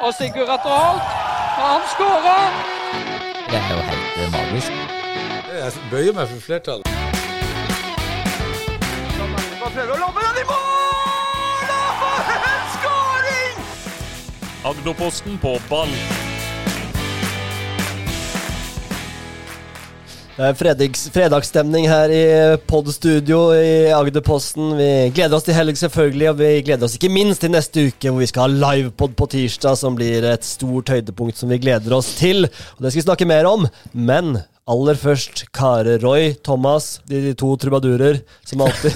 Og Sigurd Atter Holt, han skårer! Det er jo helt eh, magisk. Jeg bøyer meg for flertallet. Agderposten på ball. Det er fredags, fredagsstemning her i podstudio i Agderposten. Vi gleder oss til helg, selvfølgelig, og vi gleder oss ikke minst til neste uke, hvor vi skal ha livepod på tirsdag, som blir et stort høydepunkt som vi gleder oss til. Og Det skal vi snakke mer om, men aller først Kare Roy, Thomas, de, de to trubadurer, som alltid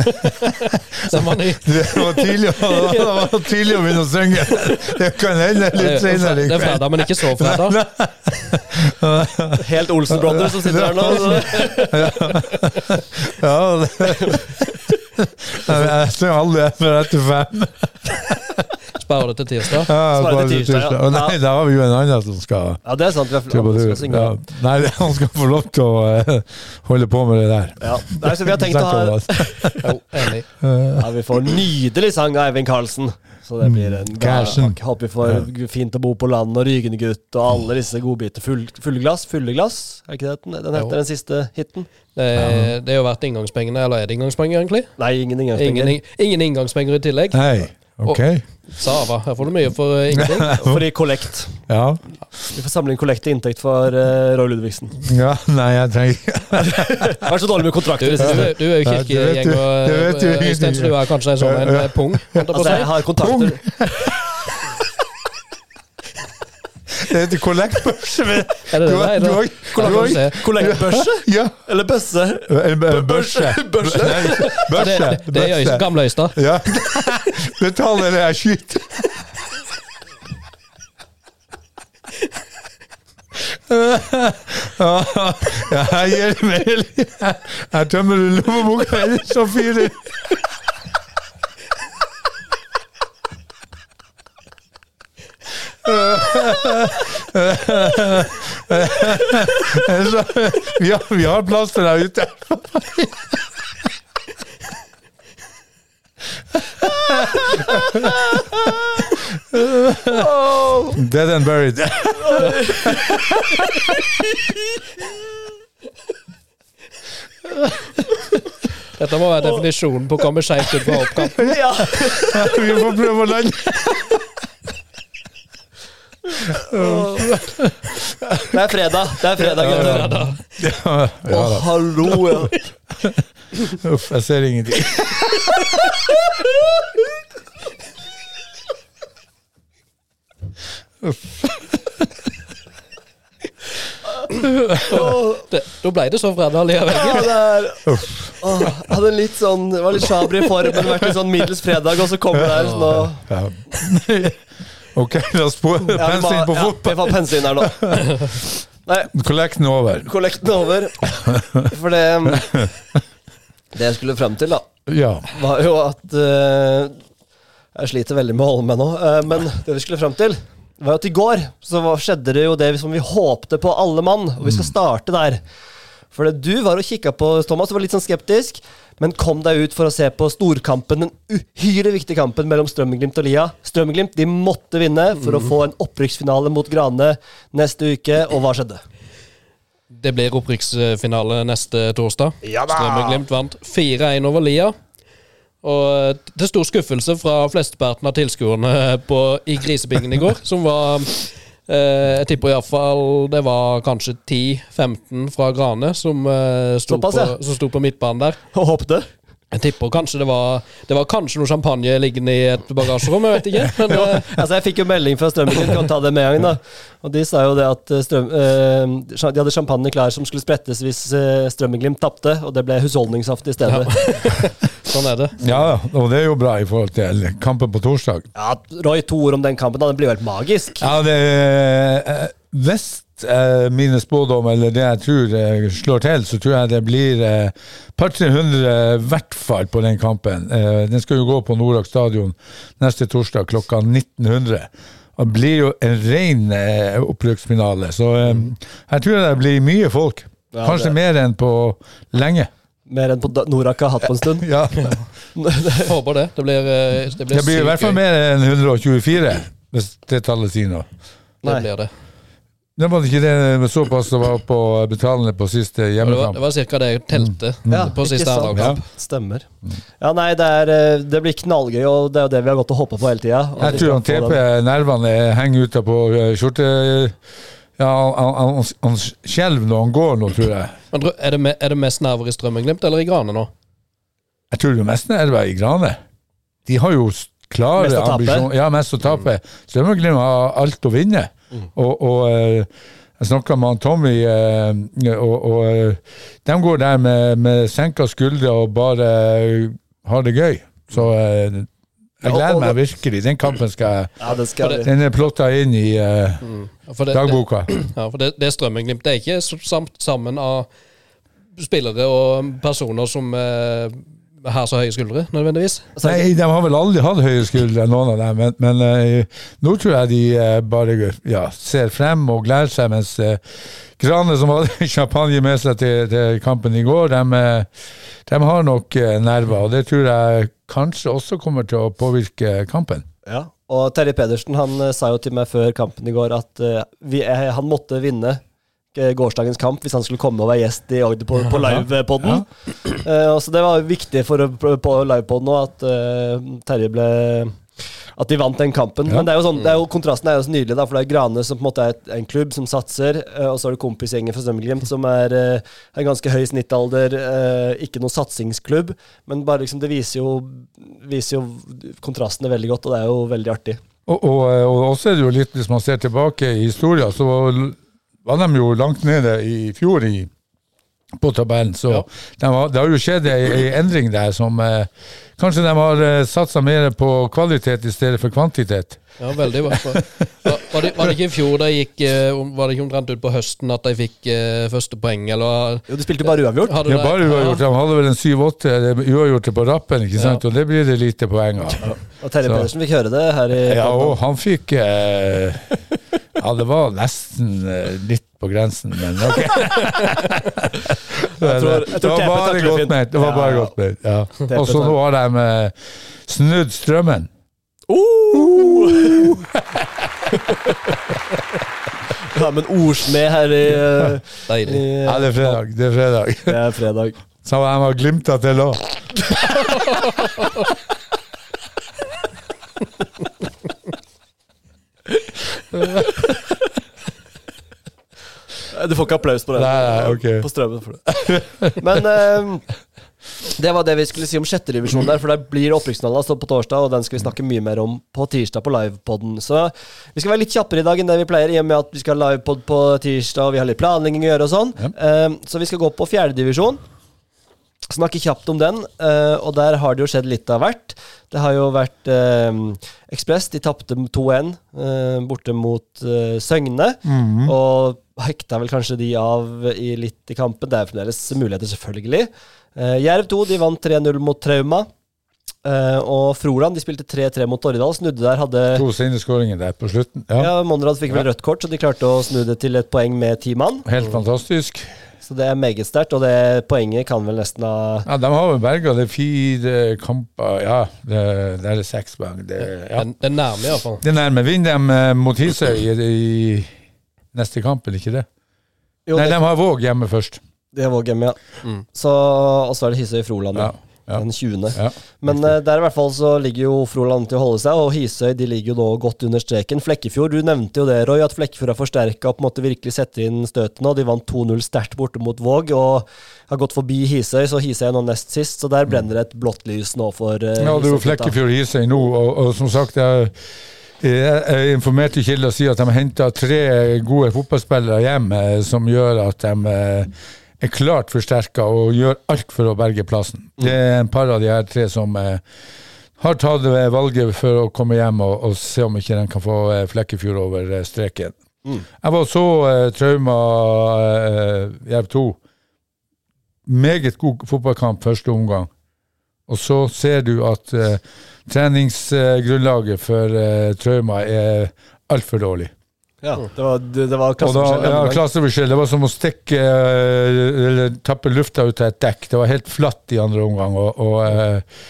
Som var ny. Det var tidlig, det var tidlig å begynne å synge. Det kan hende litt er senere. det er fredag, men ikke så fredag. Helt Olsen Brothers som sitter her nå. Så. Ja, det. Jeg, synger aldri etter fem. Sparer det til tirsdag. Ja, det til tirsdag, ja. Og nei, der har vi jo en annen som skal Ja, det er sant. Vi har skal. Ja. Nei, han skal få lov til å uh, holde på med det der. Ja. Nei, så vi har tenkt å ha Jo, enig. Ja, Vi får nydelig sang av Eivind Karlsen. Så det blir en Karlsen. ga- Håper vi får fint å bo på land og Rygende gutt og alle disse godbiter. Full, fulle glass, fulle glass, er ikke det den, den heter, Jo. den siste hiten? Det, det har jo vært inngangspengene, eller er det inngangspenger, egentlig? Nei, ingen Ingen, ingen inngangspenger i tillegg. Nei, ok. Sava, her får du mye for eh, ingenting. Fordi kollekt. Ja. Vi får samle inn kollekt til inntekt for uh, Roy Ludvigsen. ja. Nei, jeg trenger ikke Vær så dårlig med kontrakter i du, det siste. du er jo kirkegjeng, og du eh, Øystein, du er kanskje en sånn en pung? Altså, jeg har kontakter Det heter kollektbørse. Er det det det har- er? du da? har- Hvordan du kan du har- se? Kollektbørse? Ja. Eller bøsse? Børse. Børse. Nei, Børse. Det, det er gamle Øystad. Ja. Betaler det jeg skyter. Ja, jeg. Jeg tømmer lommeboka, ellers så fyrer Så, vi, har, vi har plass til deg ute. Dead and buried. Dette må være definisjonen på å komme skeivt ut på hoppkamp. Ja. Vi får prøve å lande. Det er fredag. Det er fredag, gutter. Ja, Å, ja da. hallo, ja. Uff, jeg ser ingenting. Det, da ble det så fredag likevel. Ja, det er Åh, jeg hadde en litt sånn Det var litt sjaber i formen, vært litt sånn middels fredag, og så kommer det her sånn og Ja. Ok, la oss på Ja, på ja, fotball. Vi får pense inn her nå. Nei, Kollekten er over. kollekten er over. For det Det jeg skulle frem til, da, Ja. var jo at uh, Jeg sliter veldig med å holde meg nå, uh, men det vi skulle frem til, var jo at i går så skjedde det jo det som vi håpte på alle mann, og vi skal starte der. For det du var og kikka på, Thomas, du var litt sånn skeptisk, men kom deg ut for å se på storkampen, den uhyre viktige kampen mellom Strømmeglimt og Lia. Strømmeglimt de måtte vinne for å få en opprykksfinale mot Grane neste uke, og hva skjedde? Det blir opprykksfinale neste torsdag. Ja! Strømmeglimt vant 4-1 over Lia. Og til stor skuffelse fra flesteparten av tilskuerne i Grisebingen i går, som var Jeg tipper iallfall det var kanskje 10-15 fra Grane som, eh, sto på, som sto på midtbanen der. Og håpte? Jeg tipper kanskje det var Det var kanskje noe champagne liggende i et bagasjerom, jeg vet ikke. Men eh, Altså Jeg fikk jo melding fra strømmingen kan ta det med en gang. da Og De sa jo det at eh, strøm, eh, De hadde champagne klar som skulle sprettes hvis eh, Strømmeglimt tapte, og det ble husholdningssaft i stedet. sånn er det. ja, og det er jo bra i forhold til kampen på torsdag. Ja, Roy, to ord om den kampen. da, Den blir jo helt magisk. Ja, det eh, Hvis mine spådom, eller det jeg tror eh, slår til, så tror jeg det blir et par-tre hundre i hvert fall på den kampen. Eh, den skal jo gå på Norak stadion neste torsdag klokka 1900. Det blir jo en ren eh, opprykksfinale, så eh, jeg tror det blir mye folk. Ja, Kanskje det- mer enn på lenge. Mer enn på Norak har hatt på en stund. Ja, Håper det. Det blir, eh, det blir, det blir i hvert fall mer enn 124. hvis det tallet sier noe. Det Nei. blir det. Det var ikke det med såpass som var på betalende på siste hjemmekamp. det var, det var ca. det jeg telte Ja, på siste sant. Arendal-kamp. Stemmer. Ja, nei, det, er, eh, det blir knallgøy, og det er jo det vi har gått og håpa på hele tida. Jeg tror han TP nervene henger ute på eh, skjorte... Ja, han, han, han, han skjelver når han går nå, tror jeg. Men er det, me, er det mest nerver i Strømmen-Glimt eller i Grane nå? Jeg tror det er mest nerver i Grane. De har jo klare Mest å tape. ambisjoner. Ja, mest å tape. Strømmenglimt har alt å vinne. Og, og eh, jeg snakka med han Tommy, eh, og, og eh, de går der med, med senka skuldre og bare har det gøy. Så jeg gleder meg virkelig. Den kampen skal jeg Ja, skal. Den er plotta inn i uh, det, det, dagboka. ja, for det, det er Strømmen-Glimt. Det er ikke samt sammen av spillere og personer som eh, har så høye skuldre, nødvendigvis. Nei, de har vel aldri hatt høye skuldre, noen av dem. Men, men uh, nå tror jeg de uh, bare ja, ser frem og gleder seg, mens uh, Grane, som hadde champagne med seg til, til kampen i går, de, de har nok nerver. Og det tror jeg kanskje også kommer til å påvirke kampen. Ja. Og Terje Pedersen han sa jo til meg før kampen i går at vi, han måtte vinne gårsdagens kamp hvis han skulle komme og være gjest i Agder på, på livepodden. Uh, så det var viktig for, på livepodden òg at uh, Terje ble at de vant den kampen. Ja. Men det er jo sånn, det er jo, kontrasten er jo så nydelig, da, for det er Grane som på en måte er et, en klubb som satser, eh, og så er det kompisgjengen fra Strømmeglimt som er eh, en ganske høy snittalder, eh, ikke noen satsingsklubb, men bare liksom det viser jo, viser jo kontrastene veldig godt, og det er jo veldig artig. Og, og, eh, og også er det jo litt, hvis man ser tilbake i historien, så var de jo langt nede i fjor i, på tabellen. Så Ja. de har, det har jo skjedd ei, ei endring der som eh, Kanskje de har eh, satsa mer på kvalitet i stedet for kvantitet. Ja, veldig. Var, var, var, det, var det ikke i fjor de gikk eh, Var det ikke omtrent ut på høsten at de fikk eh, første poeng, eller Jo, de spilte bare uavgjort. hadde Ja, bare uavgjort. De hadde vel en syv-åtte uavgjorte på rappen, ikke sant? og det blir det lite poeng av. Og Terje Så- Pedersen fikk høre det her i Ja, og han fikk eh, Ja, det var nesten eh, litt på grensen, men ok. det, tror- det var bare godt ment. Det var bare godt ment. Ja. Og så nå har de eh, snudd strømmen. Ja, men ordsmed her i, eh, Deilig. i Ja, det er fredag. Det er fredag. Det er fredag. Så de har glimta til òg. Du får ikke applaus på det. Nei, nei, ok. På strømmen for det. Men eh, det var det vi skulle si om sjette divisjon der, for der blir opprykksfinalen altså på torsdag, og den skal vi snakke mye mer om på tirsdag på livepodden. Så vi skal være litt kjappere i dag enn det vi pleier, i og med at vi skal ha livepod på tirsdag, og vi har litt planlegging å gjøre og sånn. Eh, så vi skal gå på fjerde divisjon. Snakke kjapt om den, eh, og der har det jo skjedd litt av hvert. Det har jo vært eh, Ekspress, de tapte 2-1 eh, borte mot eh, Søgne. Og hekta vel kanskje de av i litt i kampen. Det er fremdeles muligheter, selvfølgelig. Eh, Jerv 2 de vant 3-0 mot Trauma. Eh, og Froland de spilte 3-3 mot Torridal. Snudde der, hadde To sinneskåringer der på slutten. Ja, ja, Monrad fikk vel rødt kort, så de klarte å snu det til et poeng med ti mann. Helt fantastisk. Så det er meget sterkt, og det poenget kan vel nesten ha Ja, De har vel berga det er fire kamper Ja, det, det er seks poeng. Det, ja. det, den nærme, iallfall. det er nærme. Vinner de eh, mot Hisøy i, i neste kamp, eller ikke det? Jo, Nei, det, de har Våg hjemme først. De har Våg hjemme, ja. Mm. Så, og så er det Hisøy i Froland, ja. Ja. Den 20. Ja. Men uh, der i hvert fall så ligger jo Froland til å holde seg, og Hisøy de ligger jo nå godt under streken. Flekkefjord, du nevnte jo det, Roy, at Flekkefjord har forsterka og på en måte virkelig setter inn støtene. og De vant 2-0 sterkt borte mot Våg og har gått forbi Hisøy, så Hisøy er nå nest sist. Så der brenner det et blått lys nå for uh, Ja, det er jo Flekkefjord Hisøy nå, og, og som sagt jeg, jeg informerte kilder og sier at de henter tre gode fotballspillere hjem, eh, som gjør at de er klart forsterka og gjør alt for å berge plassen. Det er en par av de her tre som eh, har tatt eh, valget for å komme hjem og, og se om ikke de kan få eh, Flekkefjord over eh, streken. Jeg var så eh, Trauma Jerv 2. Meget god fotballkamp første omgang. Og så ser du at treningsgrunnlaget for Trauma er altfor dårlig. Ja, det var, det, det var klasseforskjell. da, ja, klasseforskjell. Det var som å stikke eh, eller tappe lufta ut av et dekk. Det var helt flatt i andre omgang. Og, og eh,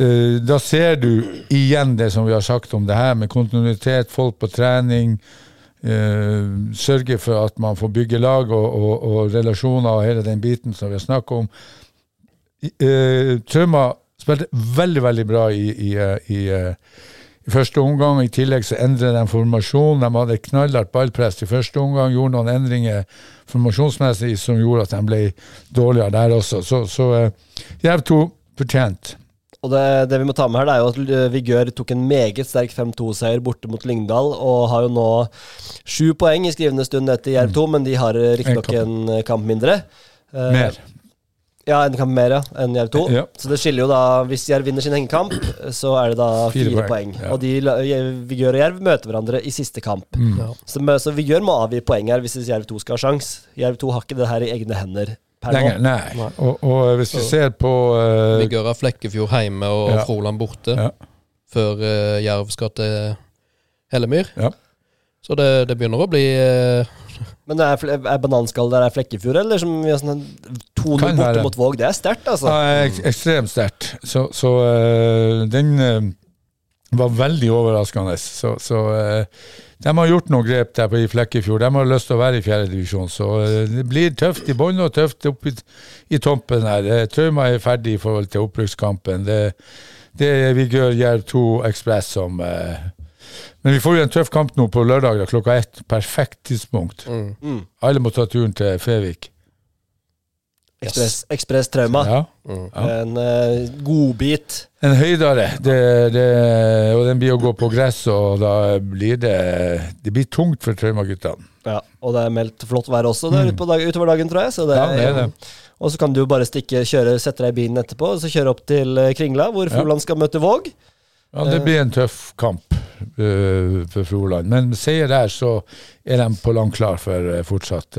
eh, da ser du igjen det som vi har sagt om det her, med kontinuitet, folk på trening. eh, sørge for at man får bygge lag og, og, og relasjoner og hele den biten som vi har snakket om. Eh, Trauma spilte veldig, veldig bra i, i, i, i første omgang. I tillegg så endret de formasjon. De hadde knallhardt ballpress i første omgang. Gjorde noen endringer formasjonsmessig som gjorde at de ble dårligere der også. Så, så uh, Jerv 2 fortjent. Og det, det vi må ta med her, det er jo at eh, Vigør tok en meget sterk 5-2-seier borte mot Lyngdal, og har jo nå sju poeng i skrivende stund etter Jerv 2, men de har eh, riktignok En kamp mindre. Uh, Mer. Ja, en kamp mer ja, enn Jerv 2. Ja. Så det skiller jo da Hvis Jerv vinner sin hengekamp, så er det da Fire fire, poeng, poeng. ja. Og de, Vigør og Jerv møter hverandre i siste kamp. Mm. Ja. Så, så Vigør må avgi poeng her hvis Jerv 2 skal ha sjans. Jerv 2 har ikke det her i egne hender per Lenger, nå. nei. Nei. Og, og hvis vi ser på uh, Vigør har Flekkefjord hjemme og Ja. Froland borte, Ja. før uh, Jerv skal til Hellemyr. Ja. Så det, det begynner å bli eh, Men er, er bananskall der er Flekkefjord, eller som vi har sånn 2-0 borte mot Våg? Det er sterkt, altså. Ja, ek ekstremt sterkt. Så, så eh, den eh, var veldig overraskende. Så, så eh, de har gjort noen grep der på i Flekkefjord. De har lyst til å være i fjerdedivisjon. Så det blir tøft i bånn og tøft opp i, i toppen her. Trauma er ferdig i forhold til opprykkskampen. Det, det er Vigør Jerv 2 Ekspress som eh, Men vi får jo en tøff kamp nå på lørdag klokka ett. Perfekt tidspunkt. mm. Mm. Alle må ta turen til Fevik. Ekspress, Ekspress Trauma. Ja. Mm. Ja. En uh, godbit. En høydare. det, det, og den blir å gå på gress, og da blir det Det blir tungt for Traumaguttene. Ja, og det er meldt flott vær også der ute på dag, utover dagen, tror jeg. Så det, Mm. Ja, det er det. Og så kan du bare stikke, kjøre, sette deg i bilen etterpå og så kjøre opp til eh, Kringla, hvor Ja. Froland skal møte Våg. Ja, det blir en tøff kamp uh, for Froland. Men seier der, så er de på langt klar for fortsatt fortsatt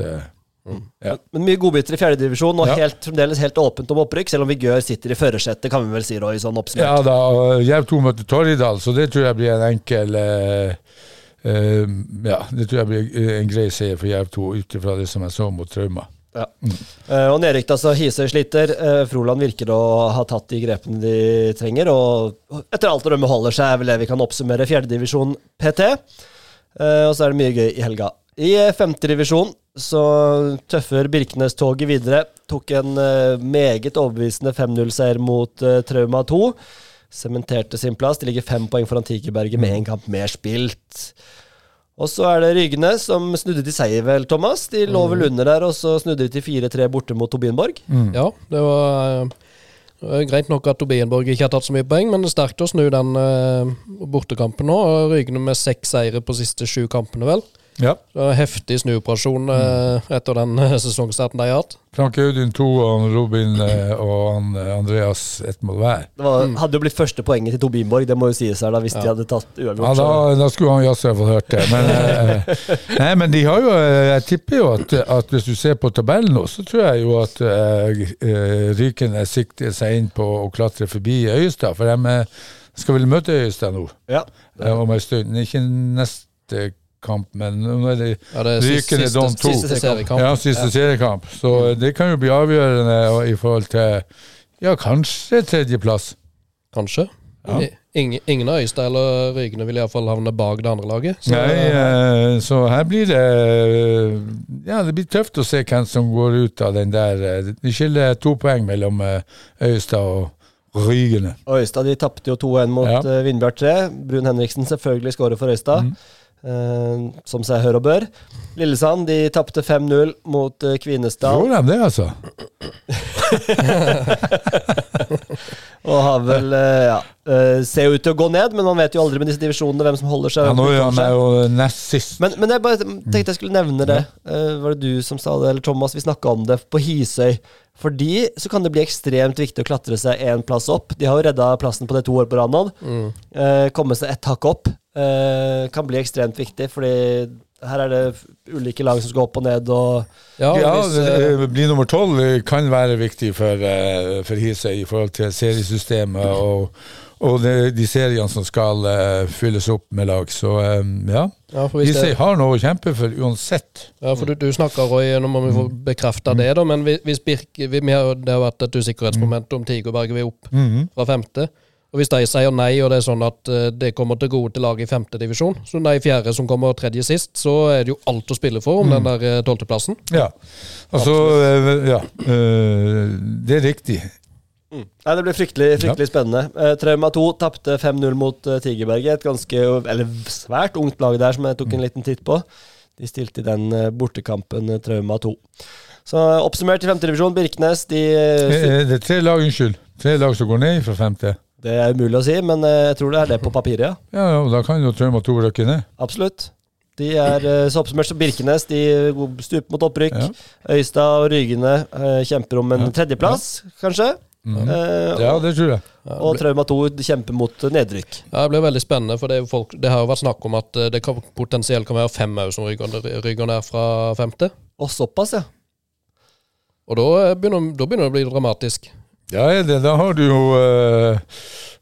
mm. ja. Men mye godbiter i fjerdedivisjon, og Ja. helt, fremdeles helt åpent om opprykk, selv om Vigør sitter i førersetet, kan vi vel si, Roy, sånn Ja da, Jerv 2 møter Torridal, så det tror jeg blir en enkel øh, Ja, det tror jeg blir en grei seier for Jerv 2, ut ifra det som jeg så mot Trauma. Eh, og nedrykk, altså. Hisøy sliter. Eh, Froland virker å ha tatt de grepene de trenger, og etter alt å dømme holder seg, er vel det vi kan oppsummere fjerdedivisjon PT. Eh, og så er det mye gøy i helga. I femtedivisjon så tøffer Birkenes-toget videre. Tok en meget overbevisende 5-0-seier mot Trauma 2. Sementerte sin plass. De ligger fem poeng foran Tigerberget med en kamp mer spilt. Og så er det Rygne som snudde til seier, vel, Thomas. De lå vel under der, og så snudde de til 4-3 borte mot Tobienborg. Ja, det var uh, greit nok at Tobienborg ikke har tatt så mye poeng, men det er sterkt å snu den uh, bortekampen nå. og Rygende med seks seire på siste sju kampene, vel. Ja. Det var en heftig snuoperasjon mm. etter den eh, sesongstarten de har hatt. Frank Audun to og Robin og Andreas ett mål hver. Det var, hadde jo blitt første poenget til Tobinborg, det må jo sies her, da, hvis de hadde tatt Ja, da, da skulle han Jasser fått hørt det. Men, eh, nei, men de har jo eh, Jeg tipper jo at, at hvis du ser på tabellen nå, så tror jeg jo at uh, eh, Rykene sikter seg inn på å klatre forbi Øyestad. For de eh, skal vel møte Øyestad nå Ja. eh, om en stund. Ikke neste kamp, men nå er det Ja, det er siste, Rykende Don siste, 2. siste seriekamp. ja, siste seriekamp. Så det kan jo bli avgjørende i forhold til ja, kanskje tredjeplass. Kanskje. Ja. Ingen, ingen av Øystad eller Rygene vil iallfall havne bak det andre laget. Så, Nei, eh, så her blir det eh, Ja, det blir tøft å se hvem som går ut av den der. eh, Det skiller to poeng mellom eh, Øystad og Rygene. Øystad de tapte jo 2-1 mot Ja. ja. Vindbjart 3. Brun Henriksen selvfølgelig skårer for Øystad, Mm. Eh, som seg hør og bør. Lillesand de tapte 5-0 mot eh, Kvinesdal. Gjorde de det, altså? Og har vel eh, ja, eh, ser jo ut til å gå ned, men man vet jo aldri med disse divisjonene hvem som holder seg. Ja, nå er han jo nest sist. Men, men jeg bare tenkte jeg skulle nevne det. Eh, var det du som sa det, eller Thomas? Vi snakka om det på Hisøy. Fordi så kan det bli ekstremt viktig å klatre seg én plass opp. De har jo redda plassen på det to år på rad nå. mm. Eh, komme seg ett hakk opp eh, kan bli ekstremt viktig, fordi her er det ulike lag som skal opp og ned, og ja, Ja, det, eh, nummer tolv eh, kan være viktig for, eh, for Hisøy i forhold til seriesystemet og, og de, de seriene som skal eh, fylles opp med lag. Så eh, ja, ja, Hisøy har noe å kjempe for uansett. ja, for du, du snakker, Roy, nå må vi få bekrefta det, da, men hvis- Birk, vi, vi har, Det har vært et usikkerhetsmoment om Tigerberget vil opp Mhm. fra femte. Og Hvis de sier nei, og det er sånn at eh, det kommer til gode til laget i femte divisjon, så de fjerde som kommer tredje sist, så er det jo alt å spille for om den der eh, tolvteplassen. Ja. Altså, ja. eh, det er riktig. Nei, Det blir fryktelig, fryktelig spennende. Eh, Trauma 2 tapte 5-0 mot Tigerberget. Et ganske, eller svært ungt lag der, som jeg tok en liten titt på. De stilte i den bortekampen Trauma 2. Så oppsummert i femtedivisjon, Birkenes de, Det er tre lag, unnskyld. Tre lag som går ned fra femte. Det er umulig å si, men eh, jeg tror det er det på papiret, ja. Ja, ja, og da kan jo Trauma 2 rykke ned. Absolutt. De er eh, så oppsummert som Birkenes. De stuper mot opprykk. Ja. Øystad og Rygene eh, kjemper om en Ja. tredjeplass, kanskje. Mm. Eh, Ja, det tror jeg. og Trauma 2 kjemper mot eh, nedrykk. Ja, Det blir veldig spennende, for det, er folk, det har jo vært snakk om at eh, det kan, potensielt kan være fem òg som ryker ned fra femte. Og såpass, ja. Og da eh, begynner, da begynner det å bli dramatisk. Ja, det. Da har du jo uh,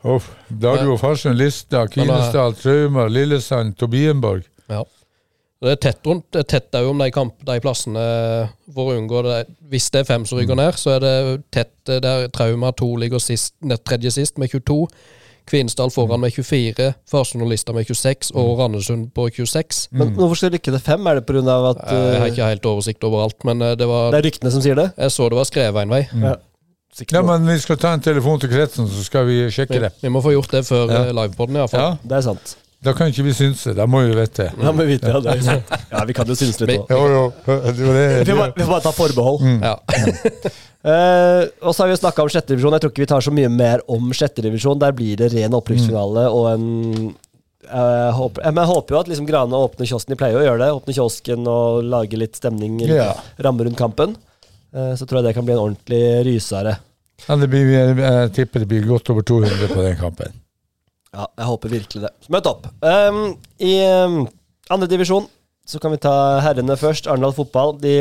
Da har du jo Farsund, Lista, Kvinesdal, Trauma, Lillesand, Tobienborg. Ja. Det er tett rundt, det er tett òg om de, kamp, de plassene for å unngå det. Hvis det er fem som ryker ned, så er det tett eh, der Trauma 2 ligger sist, ned, tredje sist med 22. Kvinesdal foran med 24, Farsund og Lista med 26 og Randesund på 26. Men hvorfor skal rykke det fem? Er det pga. at Jeg har eh, ikke helt oversikt over alt, men eh, det var det er ryktene som sier det? Jeg så det var skrevet en vei. Ja. Ja, men vi skal ta en telefon til kretsen, så skal vi sjekke det. vi må få gjort det før Ja. ja. livepoden, iallfall. Ja, Det er sant. Da kan ikke vi synse, da må vi vite. Ja, men vite, ja, det ja, vi kan jo synes litt Vi- Jo, jo. Det var. Vi vi får bare ta forbehold. Ja. uh, og så har vi snakka om sjette divisjon. Jeg tror ikke vi tar så mye mer om sjette divisjon. Der blir det ren opprykksfinale og en jeg håper, men jeg håper jo at liksom Grane åpner kiosken. De pleier å gjøre det. Åpne kiosken og lage litt stemning, Ja. ramme rundt kampen. Eh, så tror jeg det kan bli en ordentlig rysere. Ja, det blir, jeg tipper det blir godt over 200 på den kampen. Ja, jeg håper virkelig det. Møt opp. Um, I um, andre divisjon så kan vi ta herrene først. Arendal fotball. De,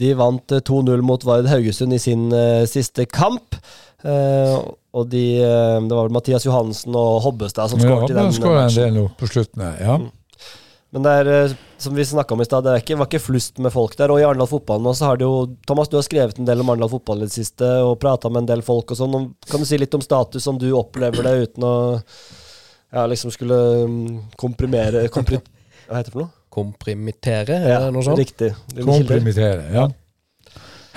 de vant eh, 2-0 mot Vard Haugesund i sin uh, siste kamp. Uh, og de, uh, det var vel Mathias Johansen og Hobbestad som Ja, skåret i den Ja, en del nå på slutten her. Ja. Men det er, eh, som vi snakka om i stad, det er ikke, var ikke flust med folk der. Og i Arendal fotball nå så har det jo Thomas, du har skrevet en del om Arendal fotball i det siste, og prata med en del folk og sånn. Kan du si litt om status, om du opplever det uten å ja, liksom skulle mm, komprimere kompri, Hva heter det for noe? Komprimitere, er det noe sånt? Riktig. Komprimitere, Ja.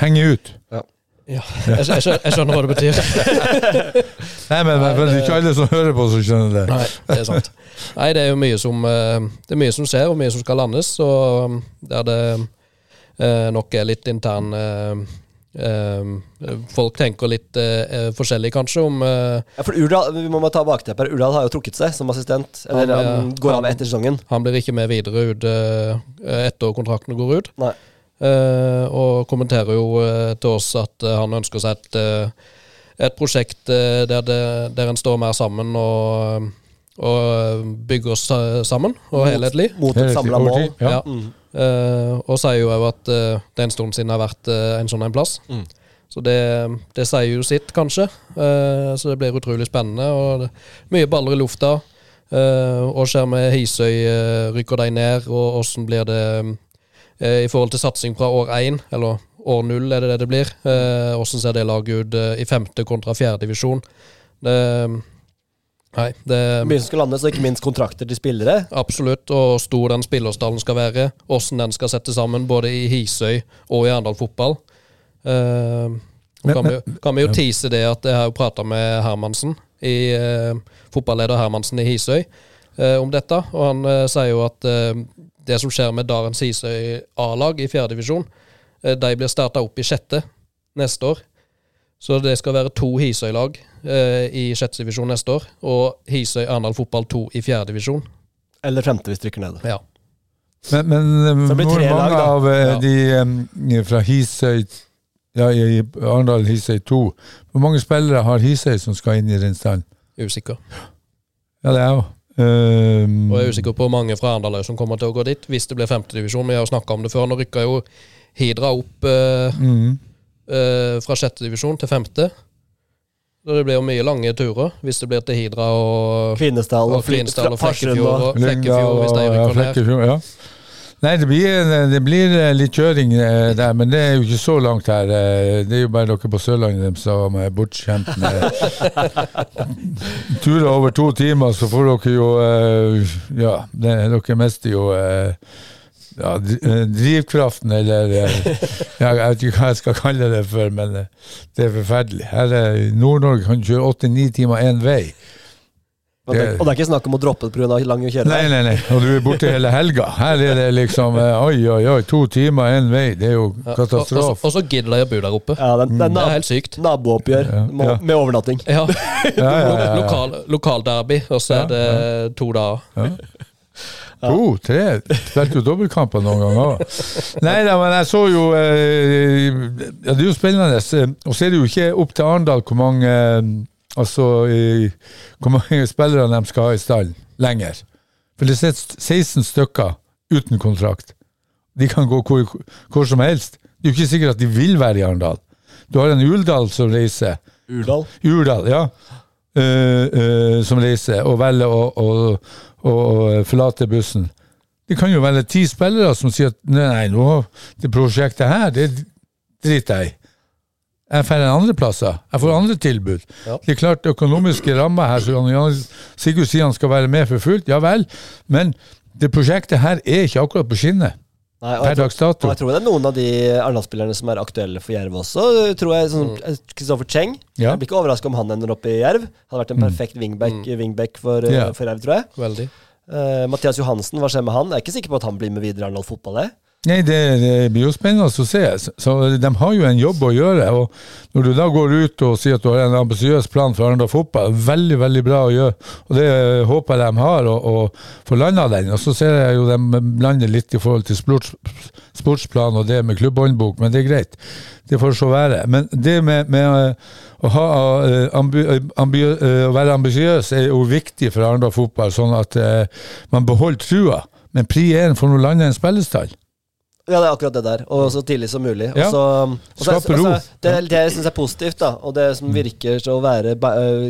Henge ut. Ja. Jeg, jeg, skjønner, jeg skjønner hva det betyr. Nei, men, det er ikke alle som hører på, som skjønner det. Nei, det er sant. Nei, det er jo mye som, eh, det er mye som skjer, og mye som skal landes. Og um, der det eh, nok er litt intern eh, eh, Folk tenker litt forskjellig, kanskje, om Ja, for Urdal, vi må bare ta bakteppet her. Urdal har jo trukket seg som assistent. Eller Han, han, eh, går av etter sesongen. Han blir ikke med videre ut etter kontrakten går ut. Nei. Eh, og kommenterer jo eh, til oss at eh, han ønsker seg et, et prosjekt der, det, der en står mer sammen og, og bygger oss sammen, og helhetlig. Mot et samla mål. Ja. Ja. Mm. Eh, og sier jo òg at det er en stund siden det har vært en sånn en plass. Mm. Så det, det sier jo sitt, kanskje. Eh, så det blir utrolig spennende. Og det, mye baller i lufta. Uh, og skjer med Hisøy, rykker de ned, og åssen blir det i forhold til satsing fra år én, eller år null er det det det blir? Hvordan åssen ser det laget ut eh, i femte kontra fjerde divisjon? Det Nei, det Mye som skal landes, og ikke minst kontrakter til spillere. Absolutt, og stor den spillerstallen skal være. Åssen den skal settes sammen, både i Hisøy og i Arendal fotball. Eh, Men- kan, vi, kan vi jo tease det at jeg har jo prata med Hermansen, i, eh, fotballeder Hermansen i Hisøy, eh, om dette. Og han eh, sier jo at eh, det som skjer med Darens Hisøy A-lag i fjerdedivisjon, divisjon, de blir starta opp i sjette neste år. Så det skal være to Hisøy-lag eh, i sjette divisjon neste år, og Hisøy Arendal fotball to i fjerdedivisjon. Eller femte hvis trykker ned. Ja. Men, men eh, det blir hvor mange lag, av eh, Ja. de um, fra Hisøy ja, i Arendal Hisøy 2 Hvor mange spillere har Hisøy som skal inn i den stallen? Usikker. Ja, det er jo um, Og jeg er usikker på hvor mange fra Arendal som kommer til å gå dit, hvis det blir femtedivisjon. Vi har snakka om det før. Nå rykka jo Hidra opp uh, mm. uh, fra sjettedivisjon til femte. Så det blir jo mye lange turer hvis det blir til Hidra og, Kvinesdal og og og Flekkefjord og Flekkefjord hvis de rykker ned. Flekkefjord, ja. Nei, det blir, det blir eh, litt kjøring eh, der, men det er jo ikke så langt her. Eh, Det er jo bare dere på Sørlandet som er bortskjemt med turer over to timer, så får dere jo Ja, dere mister jo ja, drivkraften, eller ja, Jeg vet ikke hva jeg skal kalle det for, men det er forferdelig. Her er- I Nord-Norge kan du kjøre åtte-ni timer én vei. Det, og det er ikke snakk om å droppe det pga. lang kjørevei? Nei, nei, nei. Og du er borte hele helga. Her er det liksom eh, Oi, oi, oi, to timer én vei. Det er jo Ja, og, og, så- katastrofe. gidder de å bo der oppe. Ja, det, det er Det er helt sykt. nabooppgjør Ja, med overnatting. Ja. Ja, ja, ja, ja. Lokal, lokalderby, og så er det to dager. To, tre. Spilte jo dobbeltkamper noen ganger òg. Nei da, men jeg så jo eh, ja, Det er jo spennende. Og så er det jo ikke opp til Arendal hvor mange eh, Altså hvor mange spillere de skal ha i stallen lenger. For det sitter 16 stykker uten kontrakt. De kan gå hvor, hvor som helst. Det er jo ikke sikkert at de vil være i Arendal. Du har en Uldal som reiser. Urdal. Urdal, ja. Uh, uh, som reiser og velger å, å, å, å forlate bussen. Det kan jo være ti spillere som sier at nei nå, det prosjektet her, det driter jeg i. Jeg får andre plasser. Jeg får andre tilbud. Ja. Det er klart, økonomiske rammer her, så kan Jan Sigurd sier han skal være med for fullt. Ja vel, men det prosjektet her er ikke akkurat på skinnet Nei, og per jeg, tror, dags dato. og jeg tror det er noen av de Arendal-spillerne som er aktuelle for Jerv også. Tror jeg sånn Kristoffer Cheng. Ja. Jeg blir ikke overraska om han ender opp i Jerv. Hadde vært en perfekt wingback, wingback for, Ja. for Jerv, tror jeg. Veldig. Uh, Mathias Johansen, hva skjer med han? Jeg er ikke sikker på at han blir med videre i Arendal fotball. jeg. Nei, det, det blir jo spennende å se. Så, de har jo en jobb å gjøre. og Når du da går ut og sier at du har en ambisiøs plan for Arendal fotball, veldig veldig bra å gjøre. og Det håper jeg de har, og, og får landa den. Og Så ser jeg jo de blander litt i forhold til sports, sportsplan og det med klubbhåndbok, men det er greit. Det får så være. Men det med, med eh, å, ha, eh, ambi, ambi, eh, å være ambisiøs er jo viktig for Arendal fotball, sånn at eh, man beholder trua. Men pri 1 får nå lande en spillestall. Ja, det er akkurat det der. Og så tidlig som mulig. Ja. så, og så, ro. altså, det, det jeg syns er positivt, da, og det som virker til å være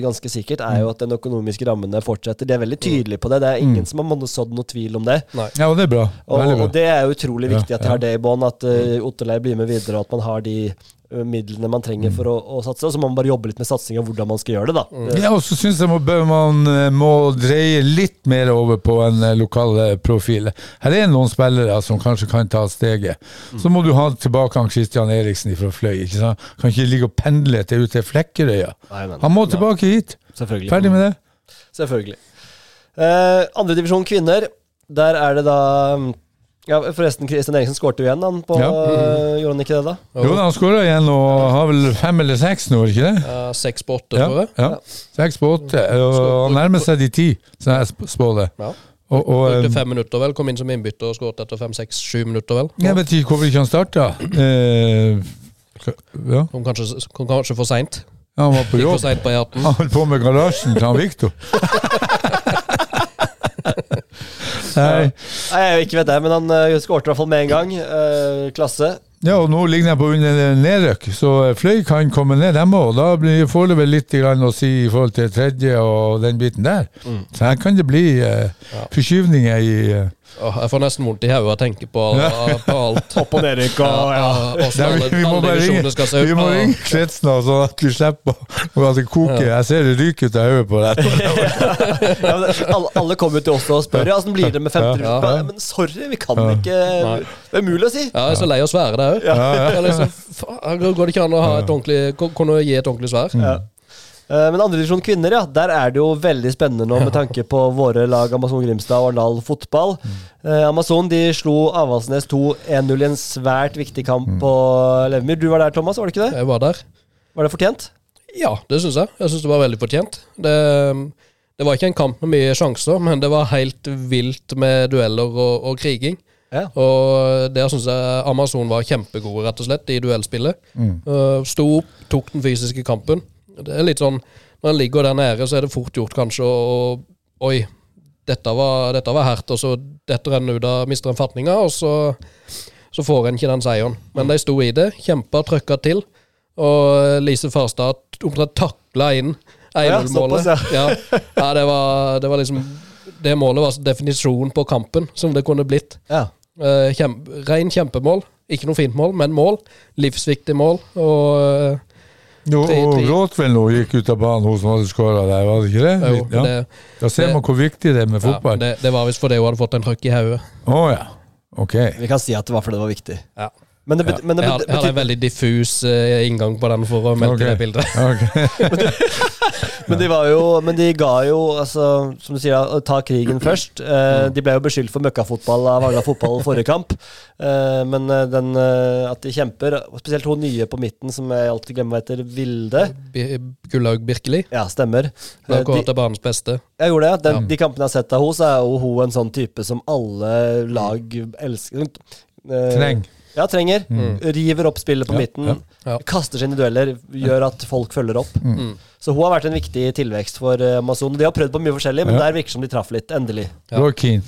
ganske sikkert, er jo at den økonomiske rammene fortsetter. De er veldig tydelige på det. Det er ingen som har sådd noe tvil om det. Nei. Ja, og det er bra. Og, bra. og det er utrolig viktig at de har det i bånn, at uh, Otterlei blir med videre, og at man har de midlene man trenger Mm. for å, å satse. Og så må man bare jobbe litt med satsinga, hvordan man skal gjøre det, da. Ja, og så syns jeg man, man eh, må dreie litt mer over på en eh, lokal eh, profil. Her er noen spillere som kanskje kan ta steget. Så må du ha tilbake han Christian Eriksen fra Fløy. ikke sant? Kan ikke ligge og pendle til ut til Flekkerøya. Han må tilbake hit. Selvfølgelig. Ferdig med det. Selvfølgelig. Uh, Andredivisjon kvinner, der er det da ja, Forresten, Kristian Eriksen skårte jo igjen, han. På, Ja. øh, gjorde han ikke det, da? Jo, da, han skåra igjen og har vel fem eller seks nå, ikke det? Ja, Seks på åtte, Ja, tror jeg. ja. Seks på åtte. Og han nærmer seg de ti, som jeg spår det. Ja. Og, og, Brukte eh, fem minutter, vel. Kom inn som innbytter og skåret etter fem, seks, sju minutter, vel. jeg vet ikke hvorfor ikke han starta. Eh, ja, Kom kanskje, kom kanskje for seint. han var på jobb. Han holdt på med garasjen til han Viktor. Nei. Nei, jeg ikke vet det, men han uh, skårte i hvert fall med en gang. Eh, klasse. Ja, og nå ligner jeg på under nedrykk, så Fløy kan komme ned, dem òg. Da blir- får det vel litt grann å si i forhold til tredje og den biten der. Så her kan det bli eh, forskyvninger i eh, Åh, jeg får nesten vondt i hodet av å tenke på, på alt. Opp og nedrykk og ja. Ja, alle, vi, vi må bare ringe, vi må ringe kretsen sånn at vi slipper å koke. at. Jeg ser det ryker ut av hodet på deg. ja, alle, alle kommer jo til oss og spør ja, åssen blir det med femte Ja. divisjon. Men sorry, vi kan Ja. ikke Det er umulig å si. Ja, jeg er så lei av å svære det òg. Ja, Liksom, går det ikke an å ha et ordentlig, kunne gi et ordentlig svær? Eh, Men andredivisjon kvinner, ja, der er det jo veldig spennende nå med tanke på våre lag Amazon Grimstad og Arendal fotball. Eh, Amazon de slo Avaldsnes 2-1-0 i en svært viktig kamp på Levermyr. Du var der, Thomas, var det ikke det? Jeg var der. Var det fortjent? Ja, det syns jeg. Jeg syns det var veldig fortjent. Det, det var ikke en kamp med mye sjanser, men det var helt vilt med dueller og, og kriging. Ja. Og der syns jeg Amazon var kjempegode, rett og slett, i duellspillet. Uh, Sto opp, tok den fysiske kampen. Det er litt sånn Når en ligger der nede, så er det fort gjort kanskje å Oi, dette var, dette var hardt, og så detter en ut av Mister en fatninga, og så, så får en ikke den seieren. Men de sto i det, kjempa, trøkka til. Og Lise Farstad omtrent takla inn Ja, 1-0-målet. Ja, ja. Ja, det var, det var liksom Det målet var definisjonen på kampen som det kunne blitt. Ja. Eh, kjem, Rein kjempemål. Ikke noe fint mål, men mål. Livsviktig mål. Og eh, Jo, og Bråtvel nå gikk ut av banen, hun som hadde skåra der, var det ikke det? jo, Ja. det, Da ser man hvor viktig det er med fotball. Ja, det, det var visst fordi hun hadde fått en trøkk i hodet. ja. Ok. Vi kan si at det var fordi det var viktig. Ja. Men det, ja. men det Jeg hadde, jeg har en veldig diffus uh, inngang på den for å melde okay. det bildet. Ok. Men de var jo Men de ga jo, altså, som du sier, å ta krigen først. Uh, de ble jo beskyldt for møkkafotball av Arendal fotball forrige kamp. Uh, men den, at de kjemper, spesielt hun nye på midten, som jeg alltid glemmer hva heter, Vilde. Gullaug Birkeli. Ja, stemmer. Ble kåret de, til banens beste. jeg gjorde det. Den, Ja. De kampene jeg har sett av henne, så er jo hun en sånn type som alle lag elsker. Treng. Ja, trenger. River opp spillet på Ja, midten. ja. Ja. Kaster i dueller, gjør at folk følger opp. Mm. Så hun har vært en viktig tilvekst for eh, Amazon. De har prøvd på mye forskjellig, men Ja. der virker det som de traff litt. Endelig. Ja. Roy Keane.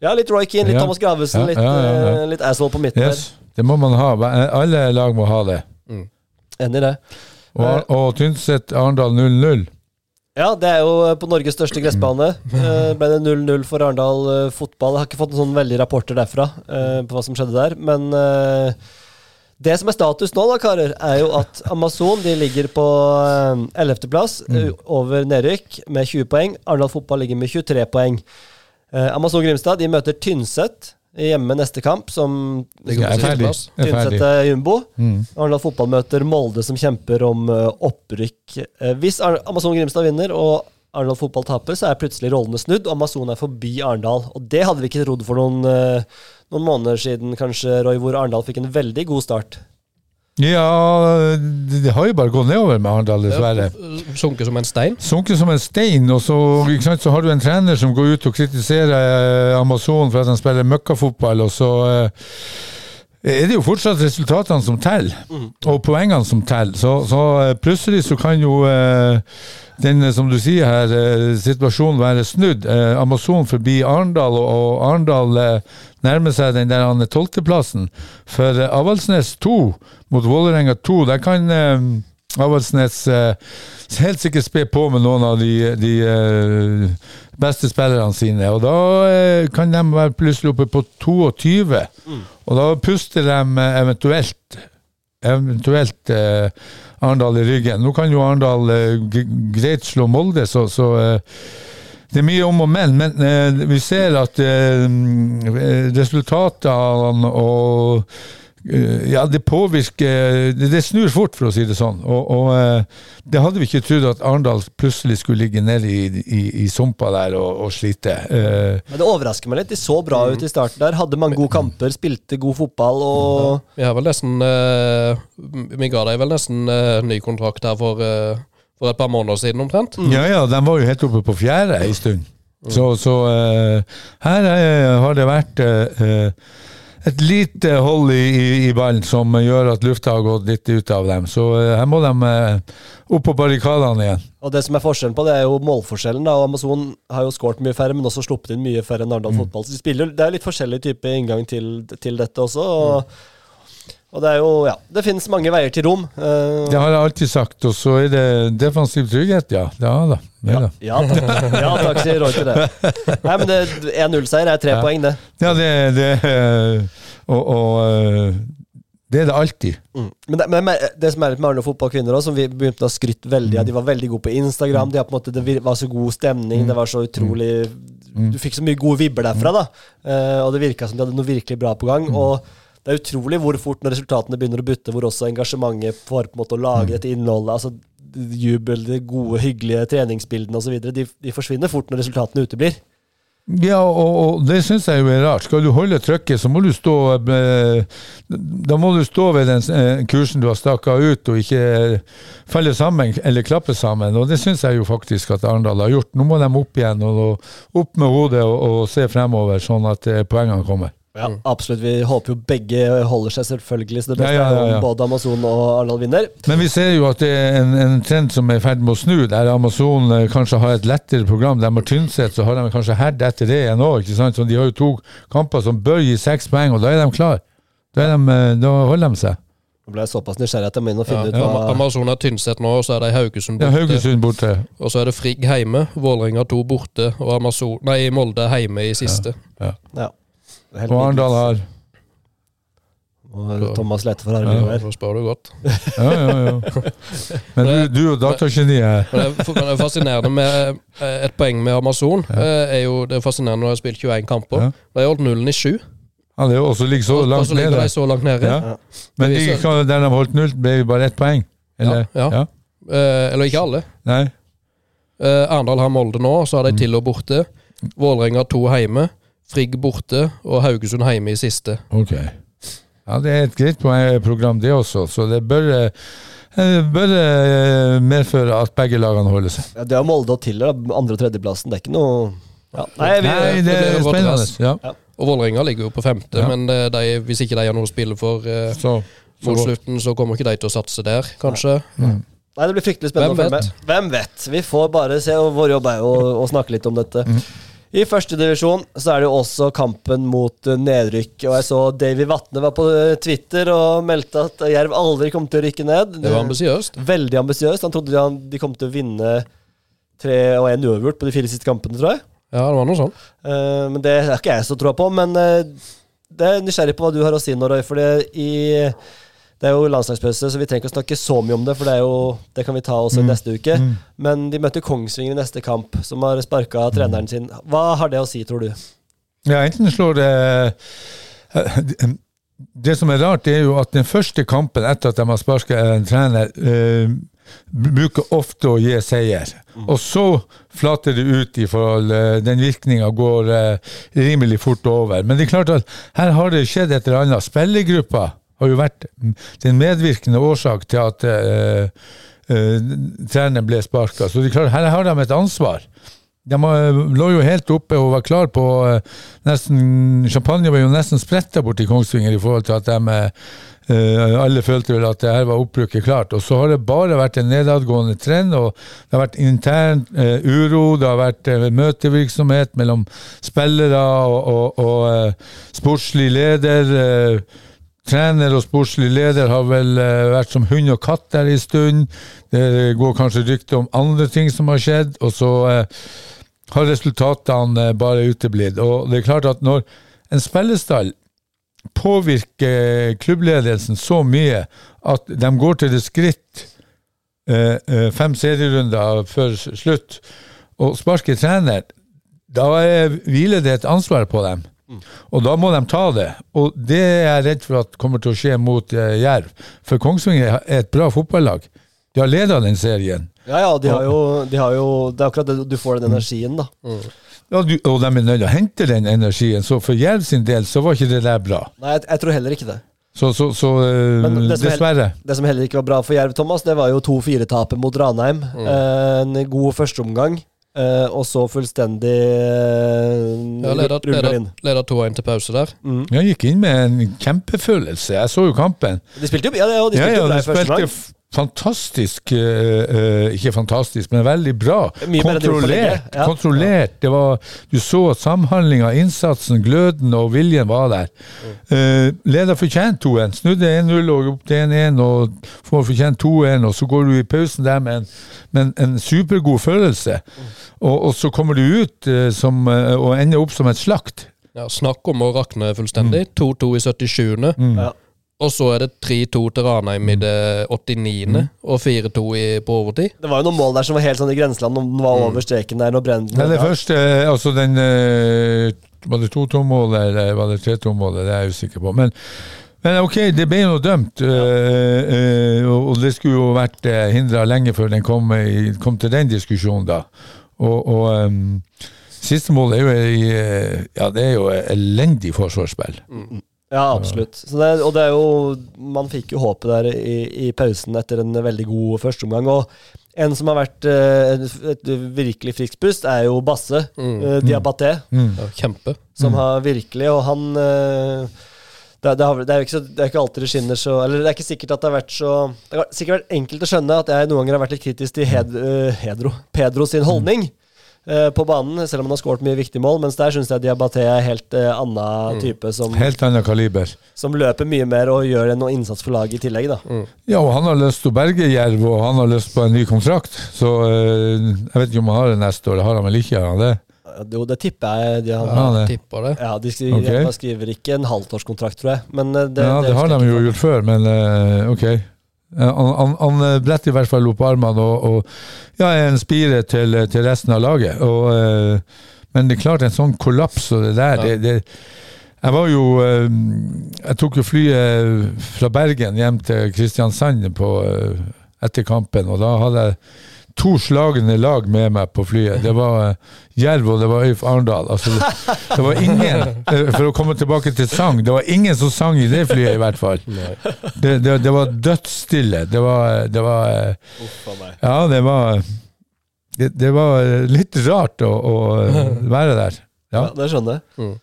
Ja, litt Roy Keane, litt Ja. Thomas Gravesen, litt, ja, ja, ja. eh, litt asshole på midten Yes. Det må man ha. Alle lag må ha det. Mm. Enig i det. Og, og Tynset Arendal 0-0. Ja, det er jo eh, på Norges største gressbane. Eh, ble det 0-0 for Arendal eh, fotball. Jeg har ikke fått noen sånn veldig rapporter derfra på hva som skjedde der, men det som er status nå, da, karer, er jo at Amazon de ligger på eh, 11.-plass over nedrykk med 20 poeng. Arendal fotball ligger med 23 poeng. Amazon Grimstad de møter Tynset hjemme neste kamp, som Ligger er ferdig. er ferdig. er jumbo. Mm. Arendal fotballmøter Molde, som kjemper om eh, opprykk. Eh, hvis Amazon Grimstad vinner og Arendal fotball taper, så er plutselig rollene snudd, og Amazon er forbi Arendal. Og det hadde vi ikke trodd for noen, eh, noen måneder siden, kanskje, Roy, hvor Arendal fikk en veldig god start. Ja, det har jo bare gått nedover med Arendal, dessverre. Ja, Sunket som en stein. Sunket som en stein, og så, sant, så har du en trener som går ut og kritiserer eh, Amazon for at han spiller møkkafotball, og så eh, er det jo fortsatt resultatene som teller, og poengene som teller. Så, så eh, plutselig så kan jo eh, den, eh, som du sier her, situasjonen være snudd. Amazon forbi Arendal, og, Arendal nærmer seg den der er tolvteplassen. For Avaldsnes 2 mot Vålerenga 2, der kan Avaldsnes eh, helt sikkert spe på med noen av de, de eh, beste spillerne sine. Og da eh, kan de være plutselig oppe på 22. Og da puster de eventuelt eventuelt Arendal i ryggen. Nå kan jo Arendal greit slå Molde, så, så det er mye om og men, men eh, vi ser at eh, mm, resultatene og ja, det påvirker det, det snur fort, for å si det sånn. Og, og eh, det hadde vi ikke trodd at Arendal plutselig skulle ligge nede i, i, i sumpa der og, og slite. Eh, Men det overrasker meg litt. De så bra ut i starten der. Hadde mange gode kamper, spilte god fotball og Vi har vel nesten eh, Vi ga deg vel nesten eh, ny kontrakt her for, eh, for et par måneder siden omtrent. Ja, ja, de var jo helt oppe på fjerde ei stund. Så, så eh, her eh, har det vært eh, eh, et lite hold i, i, i ballen som gjør at lufta har gått litt ut av dem. Så eh, her må de eh, opp på barrikadene igjen. Og det som er forskjellen på det, er jo målforskjellen. da, og Amazon har jo skåret mye færre, men også sluppet inn mye færre enn Arendal fotball. Så de spiller, Det er litt forskjellig type inngang til, til dette også. og Og det er jo, ja, det finnes mange veier til rom. Uh, Det har jeg alltid sagt. Og så er det defensiv trygghet, ja. Ja da. Ja, da. ja, ja takk, sier Roy til det. Nei, men det 1-0-seier er tre Ja. poeng, det. Ja, det, det Og, og eh, det er det alltid. Mm. Men, det, men det som er litt med Arne fotballkvinner òg, som vi begynte å skryte veldig av, de var veldig gode på Instagram. De har på en måte, det var så god stemning, det var så utrolig Du fikk så mye gode vibber derfra, da. Uh, og det virka som de hadde noe virkelig bra på gang. Og det er utrolig hvor fort når resultatene begynner å butte, hvor også engasjementet for på en måte å lage dette innholdet, altså jubel, de gode, hyggelige treningsbildene osv., de, de forsvinner fort når resultatene uteblir. Ja, og, og det syns jeg jo er rart. Skal du holde trykket, så må du stå eh, Da må du stå ved den eh, kursen du har staka ut, og ikke eh, falle sammen eller klappe sammen. Og det syns jeg jo faktisk at Arendal har gjort. Nå må de opp igjen, og, opp med hodet og, og se fremover, sånn at poengene kommer. Ja, absolutt. Vi håper jo begge holder seg, selvfølgelig. Så det beste Ja, ja, ja, er ja. om både Amazon og Arendal vinner. Men vi ser jo at det er en, en trend som er i ferd med å snu, der Amazon eh, kanskje har et lettere program. De har Tynset, så har de kanskje herd etter det igjen òg. Så de har jo to kamper som bør gi seks poeng, og da er de klar. Da, er de, eh, da holder de seg. Nå ble jeg såpass nysgjerrig at jeg må inn og finne Ja, ut hva Amazon er Tynset nå, og så er det Haugesund Ja, borte. Haugesund borte. Og så er det Frigg hjemme, Vålerenga to borte, og Amazon, nei, Molde hjemme i siste. Ja. Ja. Helt Og Arendal har Og Thomas leter for Ja, Arendal. Nå spør du godt. Ja, ja, ja. Men du, du og datageniet det er- er fascinerende med eh, et poeng med Amazon. eh, er jo, det er fascinerende når de har spilt 21 kamper. Ja. De har holdt nullen i sju. Ja, det er jo også ligger så langt også ligger nede. de så langt nede. Ja. Men de, der de holdt null, ble det bare ett poeng? Eller? Ja, ja. Eh, eller ikke alle. Nei? Eh, Arendal har Molde nå, så har de Tiller borte. Vålerenga to hjemme. Frigg borte, og Haugesund hjemme i siste. Ok. Ja, det er et greit program, det også. Så det bør, eh, bør eh, medføre at begge lagene holder seg. Ja, det er Molde og Tiller, andre- og tredjeplassen. Det er ikke noe ja. Nei, vi, Nei, det det er spennende. Ja. Ja. Og Vålerenga ligger jo på femte, Ja. men eh, de, hvis ikke de har noe å spille for eh, Så, mot slutten, så kommer ikke de til å satse der, kanskje. Nei, det blir fryktelig spennende Hvem å følge med. Hvem vet? Vi får bare se, og vår jobb er jo å, å snakke litt om dette. I første divisjon så er det jo også kampen mot eh, nedrykk. Og jeg så Davy Vatne var på eh, Twitter og meldte at Jerv aldri kom til å rykke ned. Det var ambisiøst. Veldig ambisiøst. Han trodde de, kom til å vinne tre og én uavgjort på de fire siste kampene, tror jeg. Ja, det var noe sånn. Men det er ikke jeg så troa på. Men det er nysgjerrig på hva du har å si nå, Roy. For det, i, det er jo landslagspause, så vi trenger ikke å snakke så mye om det. For det, jo, det kan vi ta også mm. neste uke. Men de møter Kongsvinger i neste kamp, som har sparka treneren sin. Hva har det å si, tror du? ja, enten slår det Det som er rart, er jo at den første kampen etter at de har sparka en trener, eh, bruker ofte å gi seier. Og så flater det ut i forhold eh, Den virkninga går eh, rimelig fort over. Men det er klart at her har det skjedd et eller annet. Spillergruppa har jo vært den medvirkende årsak til at eh, eh, treneren ble sparka. Så klart, her har de et ansvar. De lå jo helt oppe og var klar på eh, nesten Champagne var jo nesten spretta bort i Kongsvinger i forhold til at de alle følte vel at det her var oppbruket klart. Og så har det bare vært en nedadgående trend, og det har vært intern uro, det har vært møtevirksomhet mellom spillere og, og, og sportslig leder. Trener og sportslig leder har vel eh, vært som hund og katt der en stund. Det går kanskje rykter om andre ting som har skjedd, og så eh, har resultatene eh, bare uteblitt. Og det er klart at når en spillestall påvirker klubbledelsen så mye at de går til det skritt fem serierunder før slutt og sparker trener, da er, hviler det et ansvar på dem. Og da må de ta det. Og det er jeg redd for at kommer til å skje mot uh, Jerv. For Kongsvinger er et bra fotballag. De har leda den serien. Ja, ja, de har jo, de har jo Det er akkurat det du får den energien, da. Ja, du, og de er nødt til å hente den energien. Så for Jerv sin del så var ikke det der bra. Nei, jeg, jeg tror heller ikke det. Så, så, så eh, det dessverre. Heller. Det som heller ikke var bra for Jerv, Thomas, det var jo 2-4-tapet mot Ranheim. Mm. en god førsteomgang, eh, og så fullstendig uh, Ja, leder, ruller leder, inn. leder 2-1 til pause der. Jeg gikk inn med en kjempefølelse. Jeg så jo kampen. De spilte jo ja, ja, de spilte ja, bra de i første spilte fantastisk eh, eh, Ikke fantastisk, men veldig bra. Kontrollert. ja. kontrollert. Det var, du så at samhandlinga, innsatsen, gløden og viljen var der. Eh, leder fortjent 2-1. Snudde 1-0 og opp til 1-1 og får fortjent 2-1, og så går du i pausen der med en, med en, supergod følelse. Og, og så kommer du ut eh, som, eh, og ender opp som et slakt. Ja, snakk om å rakne fullstendig. 2-2 i 77. Ja. Og så er det 3-2 til Ranheim i det 89. Og 4-2 på overtid. Det var jo noen mål der som var helt sånn i grenseland, om den var over streken der når Brenden Nei, det første, altså den eh, Var det 2-2-målet eller var det 3-2-målet? Det er jeg usikker på. Men, men ok, det ble jo dømt, ja. øh, og og det skulle jo vært hindra lenge før den kom, kom til den diskusjonen, da. Og, og um, siste mål er jo eh, Ja, det er jo elendig forsvarsspill. Ja, absolutt. Så det, og det er jo Man fikk jo håpet der i, i pausen etter en veldig god førsteomgang. Og en som har vært eh, et, et virkelig friskt pust, er jo Basse. eh, Diabaté. Ja, kjempe. Som har virkelig Og han uh, det, det, har, det, er jo ikke så, det er ikke alltid det skinner så Eller det er ikke sikkert at det har vært så Det har sikkert vært enkelt å skjønne at jeg noen ganger har vært litt kritisk til Hed, uh, Hedro, Pedro sin holdning eh, på banen, selv om han har skåret mye viktige mål. Mens der syns jeg Diabaté er helt uh, annen type, som, Helt annen kaliber. som løper mye mer og gjør en innsats for laget i tillegg. da Ja, og han har lyst til å berge Jerv, og han har lyst på en ny kontrakt. Så uh, jeg vet ikke om han har det neste år. Det har han vel ikke? Har han det? Jo, det tipper jeg. De, har, Ja, det. Tipper det. ja, de skriver, okay. skriver ikke en halvtårskontrakt, tror jeg. Men eh, det, ja, det har de jo gjort før, men uh, ok. Eh, Han, han, eh, bretter i hvert fall opp armene og, og ja, er en spire til, til resten av laget. Og, eh, men det er klart, en sånn kollaps og det der Ja. det, det, Jeg var jo eh, Jeg tok jo flyet fra Bergen hjem til Kristiansand på, eh, etter kampen, og da hadde jeg to slagne lag med meg på flyet. Det var eh, Jerv og det var Øyf Arendal. Altså, det, det var ingen, eh, for å komme tilbake til sang, det var ingen som sang i det flyet, i hvert fall. Det, det, det var dødsstille. Det var, det var. Ja, det var Det, det var litt rart å, å være der. Ja, Ja, det skjønner jeg. Mm.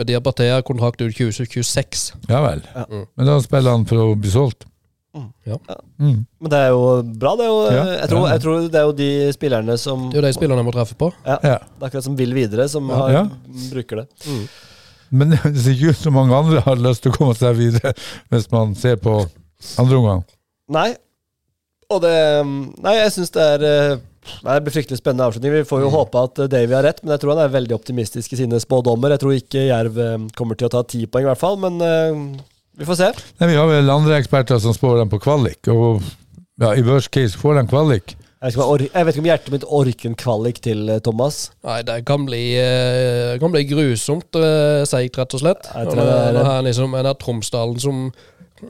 Har kontrakt ut 2026. ja vel. Ja. Men da spiller han for å bli solgt. Mm. Ja. Mm. Men det er jo bra, det. Er jo, Ja, jeg, tror, jeg tror det er jo de spillerne som Det er jo de spillerne jeg må treffe på. Ja. Det er akkurat som vil videre, som Ja. har, Ja. bruker det. Mm. Men det ser ikke ut som mange andre har lyst til å komme seg videre, hvis man ser på andre omgang. Nei. Og det Nei, jeg syns det er eh, Nei, Det blir fryktelig spennende avslutning. Vi får jo håpe at eh, Davy har rett, men jeg tror han er veldig optimistisk i sine spådommer. Jeg tror ikke Jerv eh, kommer til å ta ti poeng, i hvert fall, men vi får se. Nei, vi har vel andre eksperter som spår dem på kvalik, og ja, i worst case får de kvalik. Jeg vet, jeg vet ikke om hjertet mitt orker en kvalik til eh, Thomas. Nei, det kan bli, eh, kan bli grusomt uh, seigt, rett og slett. Jeg tror det det er- er, det er liksom en av Tromsdalen som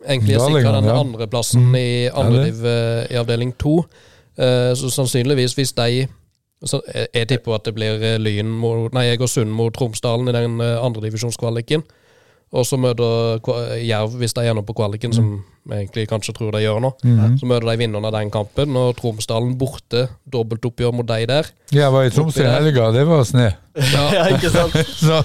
egentlig er sikra den ja. andreplassen Mm. i andrediv andre det. eh, i avdeling to. Eh, så sannsynligvis, hvis de så jeg, jeg tipper at det blir eh, Lyn mot Nei, Egersund mot Tromsdalen i den uh, andredivisjonskvaliken. Og så møter Jerv, hvis de ender på kvaliken, som vi egentlig kanskje tror de gjør nå. mm. Så møter de vinneren av den kampen, og Tromsdalen borte. Dobbeltoppgjør mot de der. Jeg var i Troms i helga, det var snø. ja, ikke sant? Så,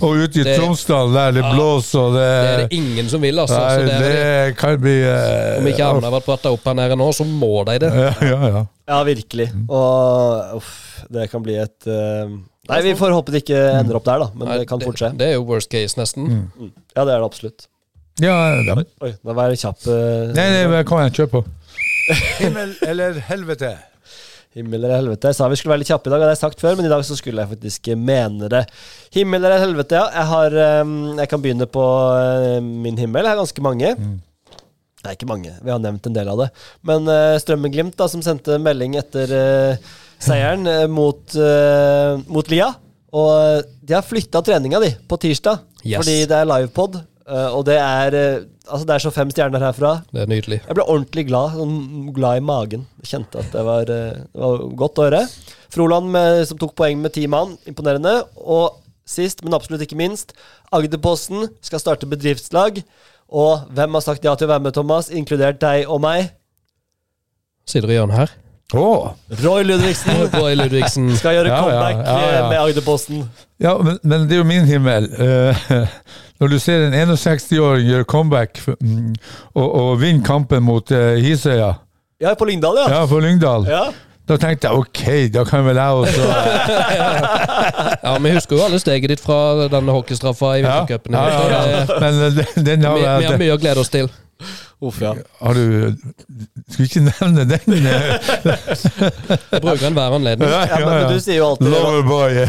og ute i Det- Tromsdal der det Ja. blåser og det, Det er det ingen som vil, altså. Nei, så det er det, det kan bli uh, om ikke Arne har vært bratta opp her nede nå, så må de det. Ja, ja, ja. Ja, virkelig. Og uff, det kan bli et eh, Nei, vi får håpe det ikke ender opp der, da. Men Nei, det kan fort skje. Det er jo worst case, nesten. Mm. Ja, det er det absolutt. ja, det er det. Oi, da var jeg kjapp. Uh, Nei, nei, kan jeg kjøre på? Himmel eller helvete? Himmel eller helvete. Jeg sa vi skulle være litt kjappe i dag, det har jeg sagt før, men i dag så skulle jeg faktisk mene det. Himmel eller helvete, ja. Jeg har eh, Jeg kan begynne på eh, min himmel. Jeg har ganske mange. Mm. Nei, ikke mange. Vi har nevnt en del av det. Men uh, Strømmen-Glimt, da, som sendte melding etter eh, seieren eh, mot, uh, mot Lia. Og eh, de har flytta treninga di på tirsdag, Yes. fordi det er livepod. Uh, og det er uh, Altså, det er så fem stjerner herfra. Det er nydelig. Jeg ble ordentlig glad, sånn glad i magen. Kjente at det var, det var godt å høre. Froland med, som tok poeng med ti mann, imponerende. Og sist, men absolutt ikke minst, Agderposten skal starte bedriftslag. Og hvem har sagt ja til å være med, Thomas? Inkludert deg og meg. Sitter i hjørnet her. Å! Roy Ludvigsen Roy Ludvigsen. skal gjøre Ja, ja, comeback ja, ja. eh, med Agderposten. Ja, men, men det er jo min himmel. Uh, når du ser en 61-åring gjøre comeback mm, og, og vinne kampen mot uh, Hisøya Ja, på Lyngdal, ja. ja, på Lyngdal, ja. da tenkte jeg ok, da kan vel jeg også Ja, Vi husker jo alle steget ditt fra denne hockeystraffa i vintercupen. ja, ja, ja. Men den, den har Vi, vi har mye å glede oss til. Uff, ja. Har du Skal vi ikke nevne den? eh? Jeg bruker enhver anledning. ja men, men du sier jo alltid Loverboy.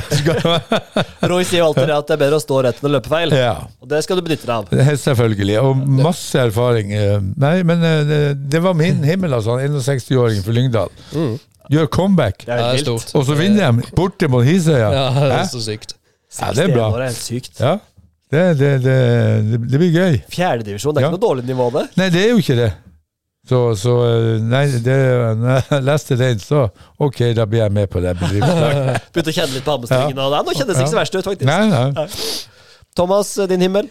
Roy sier jo alltid det at det er bedre å stå rett enn å løpe feil. ja. Og det skal du benytte deg av. Det er Selvfølgelig. Og masse erfaring. eh. Nei, men eh, det, det var min himmel, altså. 61-åring for Lyngdal. Mm. Gjør comeback. Ja, det stort. Og så vinner de borte mot Hisøya. Ja, det er så sykt. Ja, det er bra. 61 år er sykt. Ja. Det, det, det, det, blir gøy. Fjerdedivisjon, det er Ja. ikke noe dårlig nivå, det. Nei, det er jo ikke det. Så, så eh, Nei, det, når jeg leste den, så ok, da blir jeg med på det. Begynte å kjenne litt på hamstringene, og nå kjennes det ikke så verst ut, faktisk. Nei, nei. Thomas, din himmel?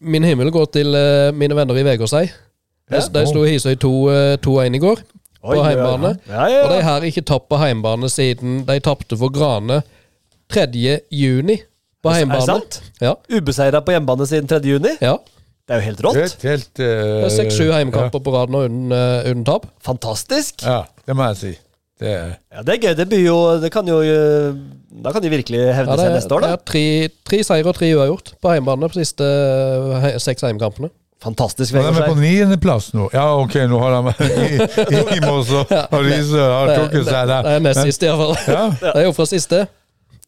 Min himmel går til uh, mine venner i Vegårshei. De, Ja. de slo Hisøy 2-1 i går, på heimebane. Ja, ja, Og de har ikke tapt på heimebane siden de tapte for Grane 3. juni på Er det sant? Ja. Ubeseira på hjemmebane siden 3. juni? ja. Det er jo helt rått. Helt, er Seks-sju heimkamper på rad nå uten, uh, uten tap. Fantastisk. Ja, det må jeg si. Det er Ja, Det er gøy. Det byr jo Det kan jo eh, Da kan de virkelig hevde Ja, det seg neste år, da. det er tre, tre seire og tre uavgjort på hjemmebane på siste eh, he, seks hjemmekampene. Fantastisk. De er på Vegard niendeplass nå. Ja, ok, nå har de Imos og Paris har trukket seg der. det er nest Men- siste, iallfall. Ja, Det er jo fra siste.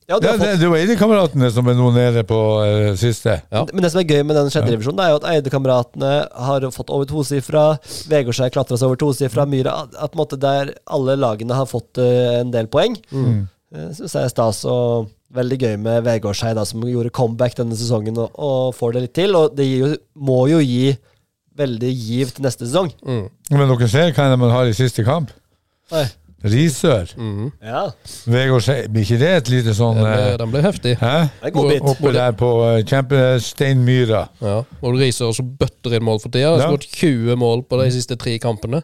Ja, de Ja, det, fått, det var Eidekameratene som er nå nede på eh, siste. Ja. Men det som er gøy med den sjette divisjonen, det er jo at Eide-kameratene har fått over tosifra. Vegårshei klatra seg over tosifra. Myra at, at måte der alle lagene har fått uh, en del poeng. Mm. Uh, Syns jeg er stas. Og veldig gøy med Vegårshei, da, som gjorde comeback denne sesongen og, og får det litt til. Og det gir jo, må jo gi veldig giv til neste sesong. Mm. Men dere ser hva man har i siste kamp? Nei. Risør. Mm. Ja, Vegård Skei. Blir ikke det et lite sånn Den, eh, ble, den ble heftig. Hæ? det er god bit. Oppe der på uh, Kjempesteinmyra. Ja. Og Risør som bøtter inn mål for tida. Har Ja. skåret 20 mål på de siste tre kampene.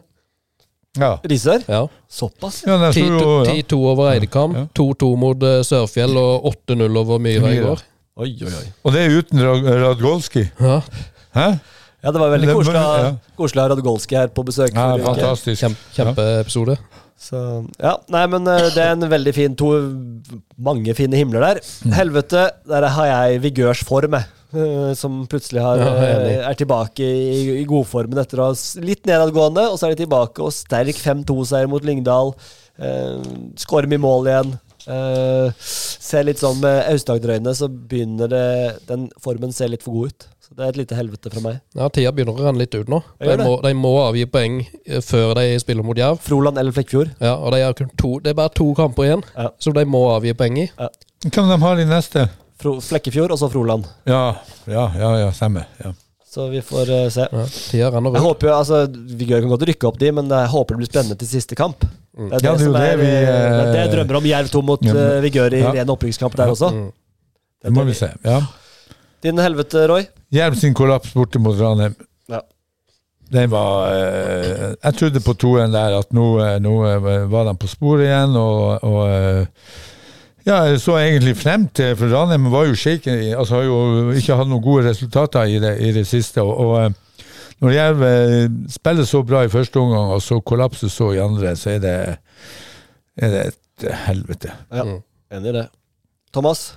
Ja. Risør? Ja. Såpass? ja, der sto jo ja. 10-2 over Eidekam, Ja. 2-2 mot eh, Sørfjell og 8-0 over Myra i Myra. går. Oi, oi, oi. Og det er uten Rad- Radgolski. Ja. Hæ? Ja, det var veldig Det- koselig å ha- ja. koselig å ha Radgolski her på besøk. Ja, forrige uke. fantastisk. Kjempe, kjempeepisode. Så, ja, nei, men eh, det er en veldig fin To mange fine himler der. Mm. Helvete, der har jeg vigørs form, jeg. eh, Som plutselig har, er eh, er tilbake i, i godformen etter å ha litt nedadgående, og så er de tilbake og sterk 5-2-seier mot Lyngdal. Eh, Skårer mye mål igjen. Eh, ser litt sånn Med Aust-Agder-øyne så begynner det den formen ser litt for god ut. Så det er et lite helvete fra meg. Ja, Tida begynner å renne litt ut nå. De må, de må avgi poeng eh, før de spiller mot Jerv. Froland eller Flekkfjord? Ja, og de er kun to, Det er bare to kamper igjen Ja. som de må avgi poeng i. Hvem de har i neste? Fro Flekkefjord og så Froland. Ja, ja, ja, ja stemmer. Ja. Så vi får uh, se. Ja, tida renner Jeg håper jo, altså Vigør kan godt rykke opp de, men jeg håper det blir spennende til siste kamp. Det er det, Ja, det er det vi, eh, det, det jeg drømmer om. Jerv 2 mot ja, men- eh, Vigør i ja. ren opprykkskamp der også. Mm. Det må vi se. Ja. Din helvete, Roy. Jerv sin kollaps borte mot Ranheim. Ja. Den var eh, Jeg trodde på toen der at nå, eh, nå eh, var de på sporet igjen, og, og eh, ja, jeg så egentlig frem til For Ranheim var jo shaken, altså har jo ikke hatt noen gode resultater i det, i det siste. og, og når Jerv spiller så bra i første omgang, og så kollapser så i andre, så er det, er det et helvete. Ja, Mm. Enig i det. Thomas?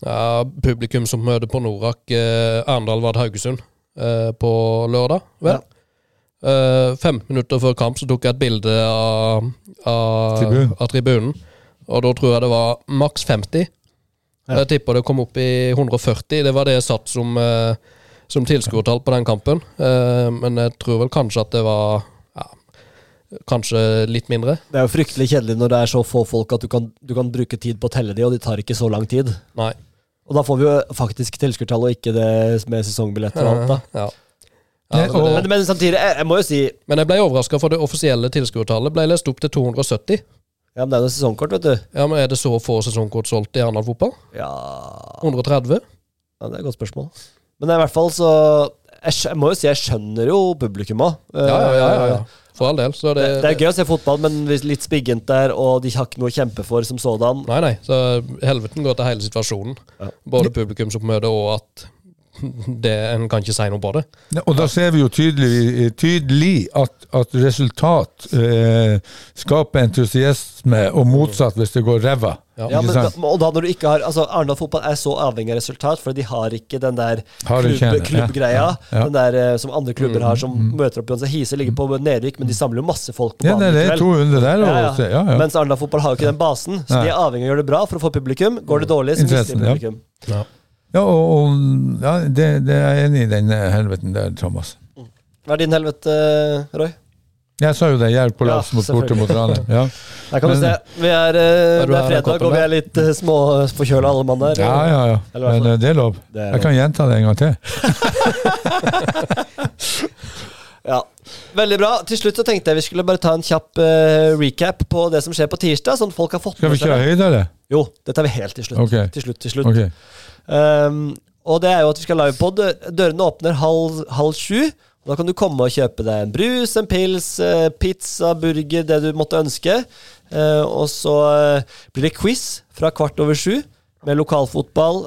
Ja, publikum som møter på Norak eh, Arendal Vard Haugesund eh, på lørdag, vel? Eh, fem minutter før kamp så tok jeg et bilde av, av, Tribunen. av tribunen. Og da tror jeg det var maks 50. Ja. Jeg tipper det kom opp i 140. Det var det jeg satt som, eh, som tilskuertall på den kampen. Eh, men jeg tror vel kanskje at det var ja, kanskje litt mindre. Det er jo fryktelig kjedelig når det er så få folk at du kan, du kan bruke tid på å telle de, og de tar ikke så lang tid. Nei. Og da får vi jo faktisk tilskuertall, og ikke det med sesongbilletter og alt, da. Ja. Ja, det, Men, men samtidig, jeg, jeg må jo si Men jeg ble overraska, for det offisielle tilskuertallet ble lest opp til 270. Ja, men det er jo sesongkort, vet du. Ja, men Er det så få sesongkort solgt i Arendal fotball? Ja 130? Ja, Det er et godt spørsmål. Men i hvert fall så Jeg, jeg må jo si jeg skjønner jo publikum òg. Ja, ja, ja, ja, ja. For all del. Så det, Det, det er gøy å se fotball, men litt spiggent der, og de har ikke noe å kjempe for som sådan. Nei, nei. Så helveten går til hele situasjonen. Ja. Både publikumsoppmøte og at det, en kan ikke si noe på det. Ja, Og da ser vi jo tydelig, tydelig at, at resultat eh, skaper entusiasme, og motsatt hvis det går ræva. Ja. Ja, men, og da når du ikke har Altså, Arendal fotball er så avhengig av resultat, for de har ikke den der Har klubb, ja. klubbgreia. Ja, ja. Den der eh, som andre klubber har, som møter opp i Hise ligger på nedrykk, men de samler jo masse folk på Ja, det, banen er 200 der. Og, Ja, ja. ja, ja. Mens Arendal fotball har jo ikke den basen, så de er avhengig av å gjøre det bra for å få publikum. Går det dårlig, så mister de ja. publikum. Ja. Ja, og, og ja, det, det er jeg enig i den eh, helveten der, Thomas. Hva er din helvete, Roy? Jeg sa jo det, Jerv kollaps Ja, mot borte mot Rane. Ja. Der kan du se. Vi er, eh, Er det er fredag, og vi er litt uh, småforkjøla alle mann her. ja, ja, ja. Eller Men eh, det er lov. Det er Jeg kan gjenta det en gang til. Ja, Veldig bra. Til slutt så tenkte jeg vi skulle bare ta en kjapp uh, recap på det som skjer på tirsdag. Sånn folk har fått Skal vi kjøre seg eller? Jo, det tar vi helt til slutt. Ok. Til slutt, til slutt. Okay. Um, og det er jo at vi skal livepod. Dørene åpner halv, halv sju. Da kan du komme og kjøpe deg en brus, en pils, eh, pizza, burger, det du måtte ønske. Eh, og så blir det quiz fra kvart over sju med lokalfotball.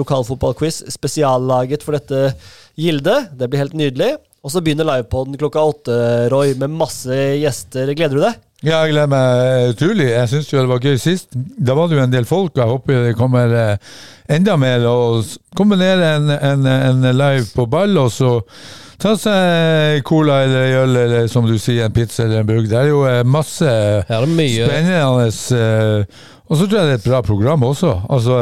Lokalfotballquiz spesiallaget for dette gildet. Det blir helt nydelig. Og så begynner livepoden klokka åtte, Roy, med masse gjester. Gleder du deg? Ja, jeg gleder meg utrolig. Jeg syns det var gøy sist. Da var det jo en del folk, og jeg håper det kommer eh, enda mer. Å kombinere en, en, en live på ball, og så ta seg cola eller øl, eller som du sier, en pizza eller en bugg. Det er jo eh, masse ja, mye, spennende eh, Og så tror jeg det er et bra program også. Altså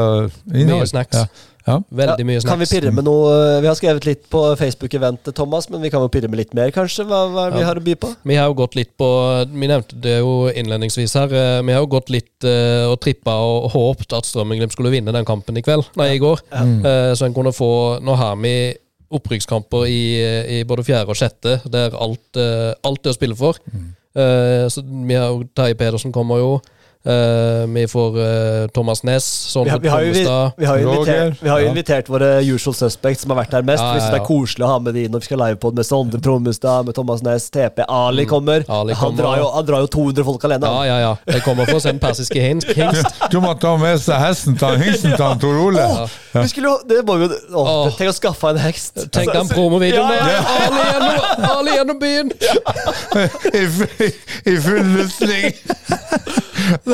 innhold. mye snacks. Ja. Ja. Veldig mye Kan vi pirre med noe eh, Vi har skrevet litt på Facebook-eventet, Thomas, men vi kan jo pirre med litt mer, kanskje? Hva, hva vi har å by på? Vi har jo gått litt på Vi nevnte det jo innledningsvis her. eh, Vi har jo gått litt uh, og trippa og håpet at Strømmen-Glimt skulle vinne den kampen i kveld. Nei, i går. Eh, Så en kunne få Nå har vi opprykkskamper i, i både fjerde og sjette, der alt, uh, alt er å spille for. Eh, Så vi har jo Terje Pedersen kommer jo. Eh, vi får eh, Thomas Næss, Vi Sondre Tommestad. vi har jo invitert, vi har jo ja. invitert våre usual suspects som har vært her mest. Ja, ja, ja, det er koselig å ha med de når vi skal livepod med Sondre Trommestad, med Thomas Næss, TP. Ali kommer. Mm. Ali han. Drar jo, han drar jo 200 folk alene. Ja, ja, ja. Jeg kommer for å se den persiske hingst. Du må ta med seg hesten til hingsten til han Tor Ole. Vi skulle jo Det må jo oh. Tenk å skaffe en hekst. Tenk den promovideoen Ja, ja, der! Ali gjennom, Ali gjennom byen! I, fu- I full rustning.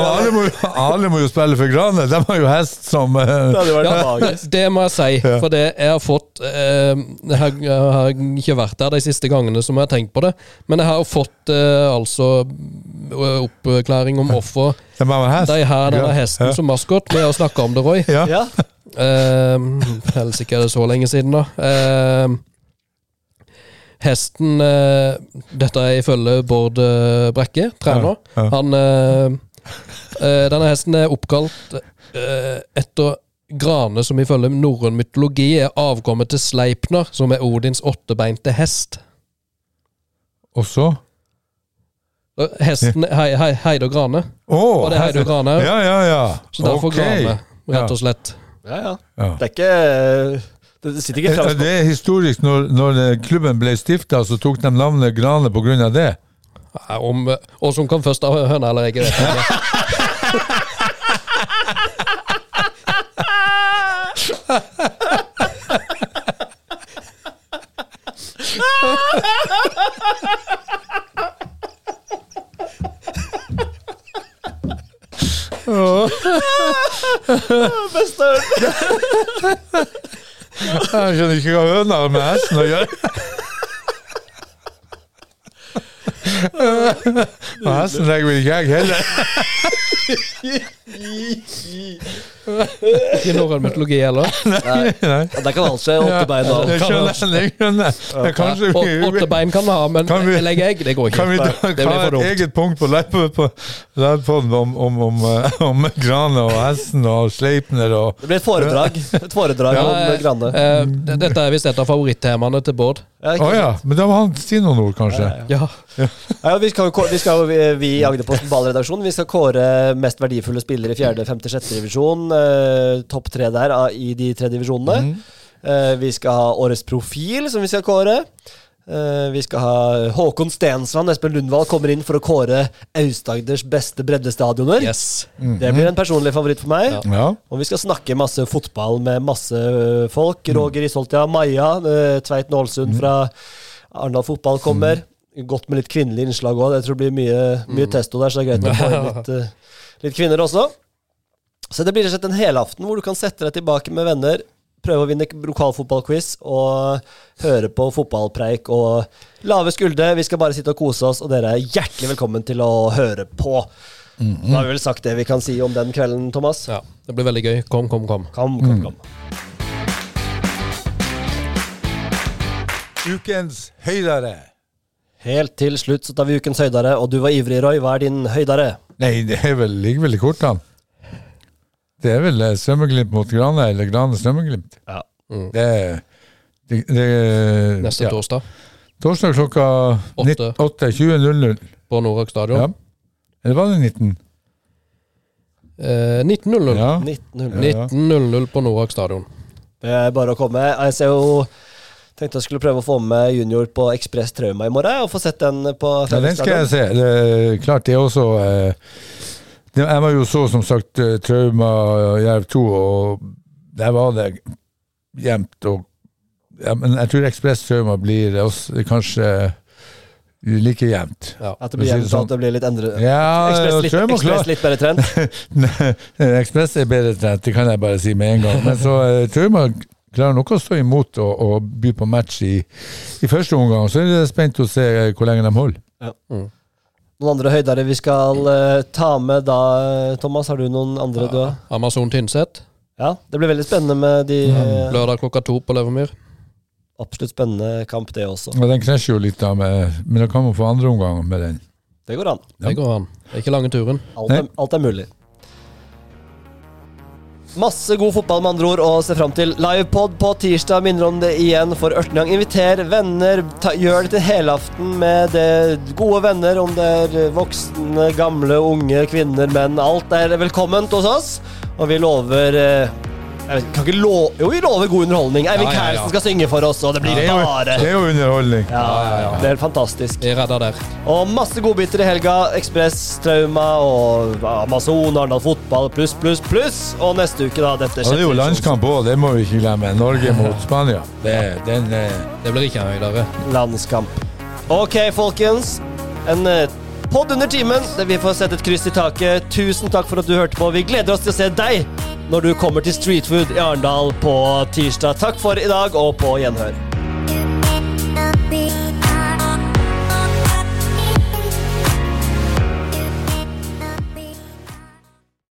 Alle, må, alle må jo spille for Grane. De har jo hest som uh, det hadde vært Ja, magisk. det må jeg si, for det jeg har fått uh, jeg, har, jeg har ikke vært der de siste gangene som jeg har tenkt på det, men jeg har fått uh, altså oppklaring om hvorfor De har hest. de har denne Ja, hesten ja. som maskot. Vi har snakka om det, Roy. Ja. Ja. Uh, Helsike, er det så lenge siden, da. Eh, hesten eh, Dette er ifølge Bård eh, Brekke, trener. Ja, ja. Han eh, Denne hesten er oppkalt etter Grane, som ifølge norrøn mytologi er avkommet til Sleipner, som er Odins åttebeinte hest. Og så Hesten hei, hei, og Grane. Oh, Og det er Heide og Grane, Ja, ja, ja. så derfor okay. Grane, rett og slett. Ja, ja. Ja. Det er ikke Det sitter ikke Eh, fremst Det er historisk. Når, når eh, klubben ble stifta, så tok de navnet Grane på grunn av det. Om, og som kom først av høna eller ikke, vet jeg ikke. Beste Jeg skjønner ikke hva høna har med hesten å gjøre. Og hesten legger vel ikke egg heller. Ikke norrøn mytologi heller. Nei. Ja, det kan alt skje. Åtte bein og alt. skjønner jeg. Skjønner jeg. Åtte bein kan vi ha, men Kan vi- legge egg, det går ikke. kan vi ta, det blir ha for et dumt. eget punkt på på om, om, om, eh, om Grane og hesten og Sleipner og Det blir et foredrag. Et foredrag Ja, om eh, Grane. Uh, dette er visst et av favorittemaene til Bård. Ja, Å ikke ja, men da må han si noen ord, kanskje. Ja. Ja, vi skal vi, skal vi- vi i Agderposten ballredaksjon Vi skal kåre mest verdifulle spillere i fjerde, femte, sjette divisjon. Eh, Topp tre der i de tre divisjonene. Mm. Eh, vi skal ha årets profil, som vi skal kåre. Eh, vi skal ha Håkon Stensland. Espen Lundvall kommer inn for å kåre Aust-Agders beste breddestadioner. Yes. Det blir en personlig favoritt for meg. Ja. Ja. Og vi skal snakke masse fotball med masse folk. Roger Isholtia, Maja, Tveit Nålsund mm. fra Arendal Fotball kommer. Godt med litt kvinnelig innslag òg. Jeg tror det blir mye, mye testo der, så det er greit å få inn litt, litt kvinner også. Så det blir rett og slett en helaften hvor du kan sette deg tilbake med venner, prøve å vinne lokalfotballquiz og høre på fotballpreik og lave skuldre. Vi skal bare sitte og kose oss, og dere er hjertelig velkommen til å høre på. Da har vi vel sagt det vi kan si om den kvelden, Thomas. Ja, det blir veldig gøy. Kom, kom, kom. Kom, kom, kom. Ukens høydere. Helt til slutt så tar vi ukens høydare, og du var ivrig, Roy. Hva er din høydare? Nei, det er vel, ligger vel i kortene. Det er vel Svømmeglimt mot Grane, eller Grane-Svømmeglimt. Ja. Mm. Det er det, det, Neste ja. torsdag Torsdag klokka Åtte. 8.20.00. på Norak Ja. Eller var det 19? Eh, 19.00. Ja. 1900. Ja. 19.00 på Norak stadion. Det er bare å komme. Jeg ser jo Tenkte jeg skulle prøve å få med junior på Ekspress Trauma i morgen, og få sett den på ja, den skal jeg se. Det klart, det er også eh, Jeg var jo så, som sagt, eh, Trauma Jerv 2, og der var det jevnt. Ja, men jeg tror ekspresstrauma blir også, kanskje like jevnt. Ja. At det blir jevnt, sånn. at det blir litt endret. Ja, Ekspress litt, jeg litt bedre trent. Ekspress er bedre trent, det kan jeg bare si med en gang. Men så eh, tror klarer nok å stå imot og, og by på match i, i første omgang. Så er det spent å se eh, hvor lenge de holder. Noen andre høydere vi skal uh, ta med da, Thomas? Har du noen andre du har? Amazon Tynset. Ja, det blir veldig spennende med de mm. Lørdag klokka to på Levermyr. Absolutt spennende kamp, det også. Ja, Den krasjer jo litt, da, med, men da kan man få andre omgang med den. Det går an. Ja. Det går an. Det er ikke lange turen. Alt er, alt er mulig. Masse god fotball med andre ord å se fram til. Livepod på tirsdag minner om det igjen for 18. gang. Inviter venner. Ta, gjør det til helaften med gode venner, om det er voksne, gamle, unge, kvinner, menn. Alt er velkomment hos oss. Og vi lover eh, jeg kan ikke love, Jo, vi lover god underholdning. Eivind Ja, ja. Kæresen skal synge for oss, og det blir Det jo, bare det er jo underholdning. ja, ja, ja. Det er fantastisk. Vi er der. Og masse godbiter i helga. Ekspress, Trauma og Amazon, Arendal Fotball pluss, pluss, pluss. Og neste uke, da. Dette ja, det er jo landskamp òg, det må vi ikke glemme. Norge mot Spania. Det, den, eh, Det blir ikke en høydere. Landskamp. Ok, folkens. En podd under timen. der Vi får sette et kryss i taket. Tusen takk for at du hørte på. Vi gleder oss til å se deg når du kommer til Streetfood i Arendal på tirsdag. Takk for i dag, og på gjenhør.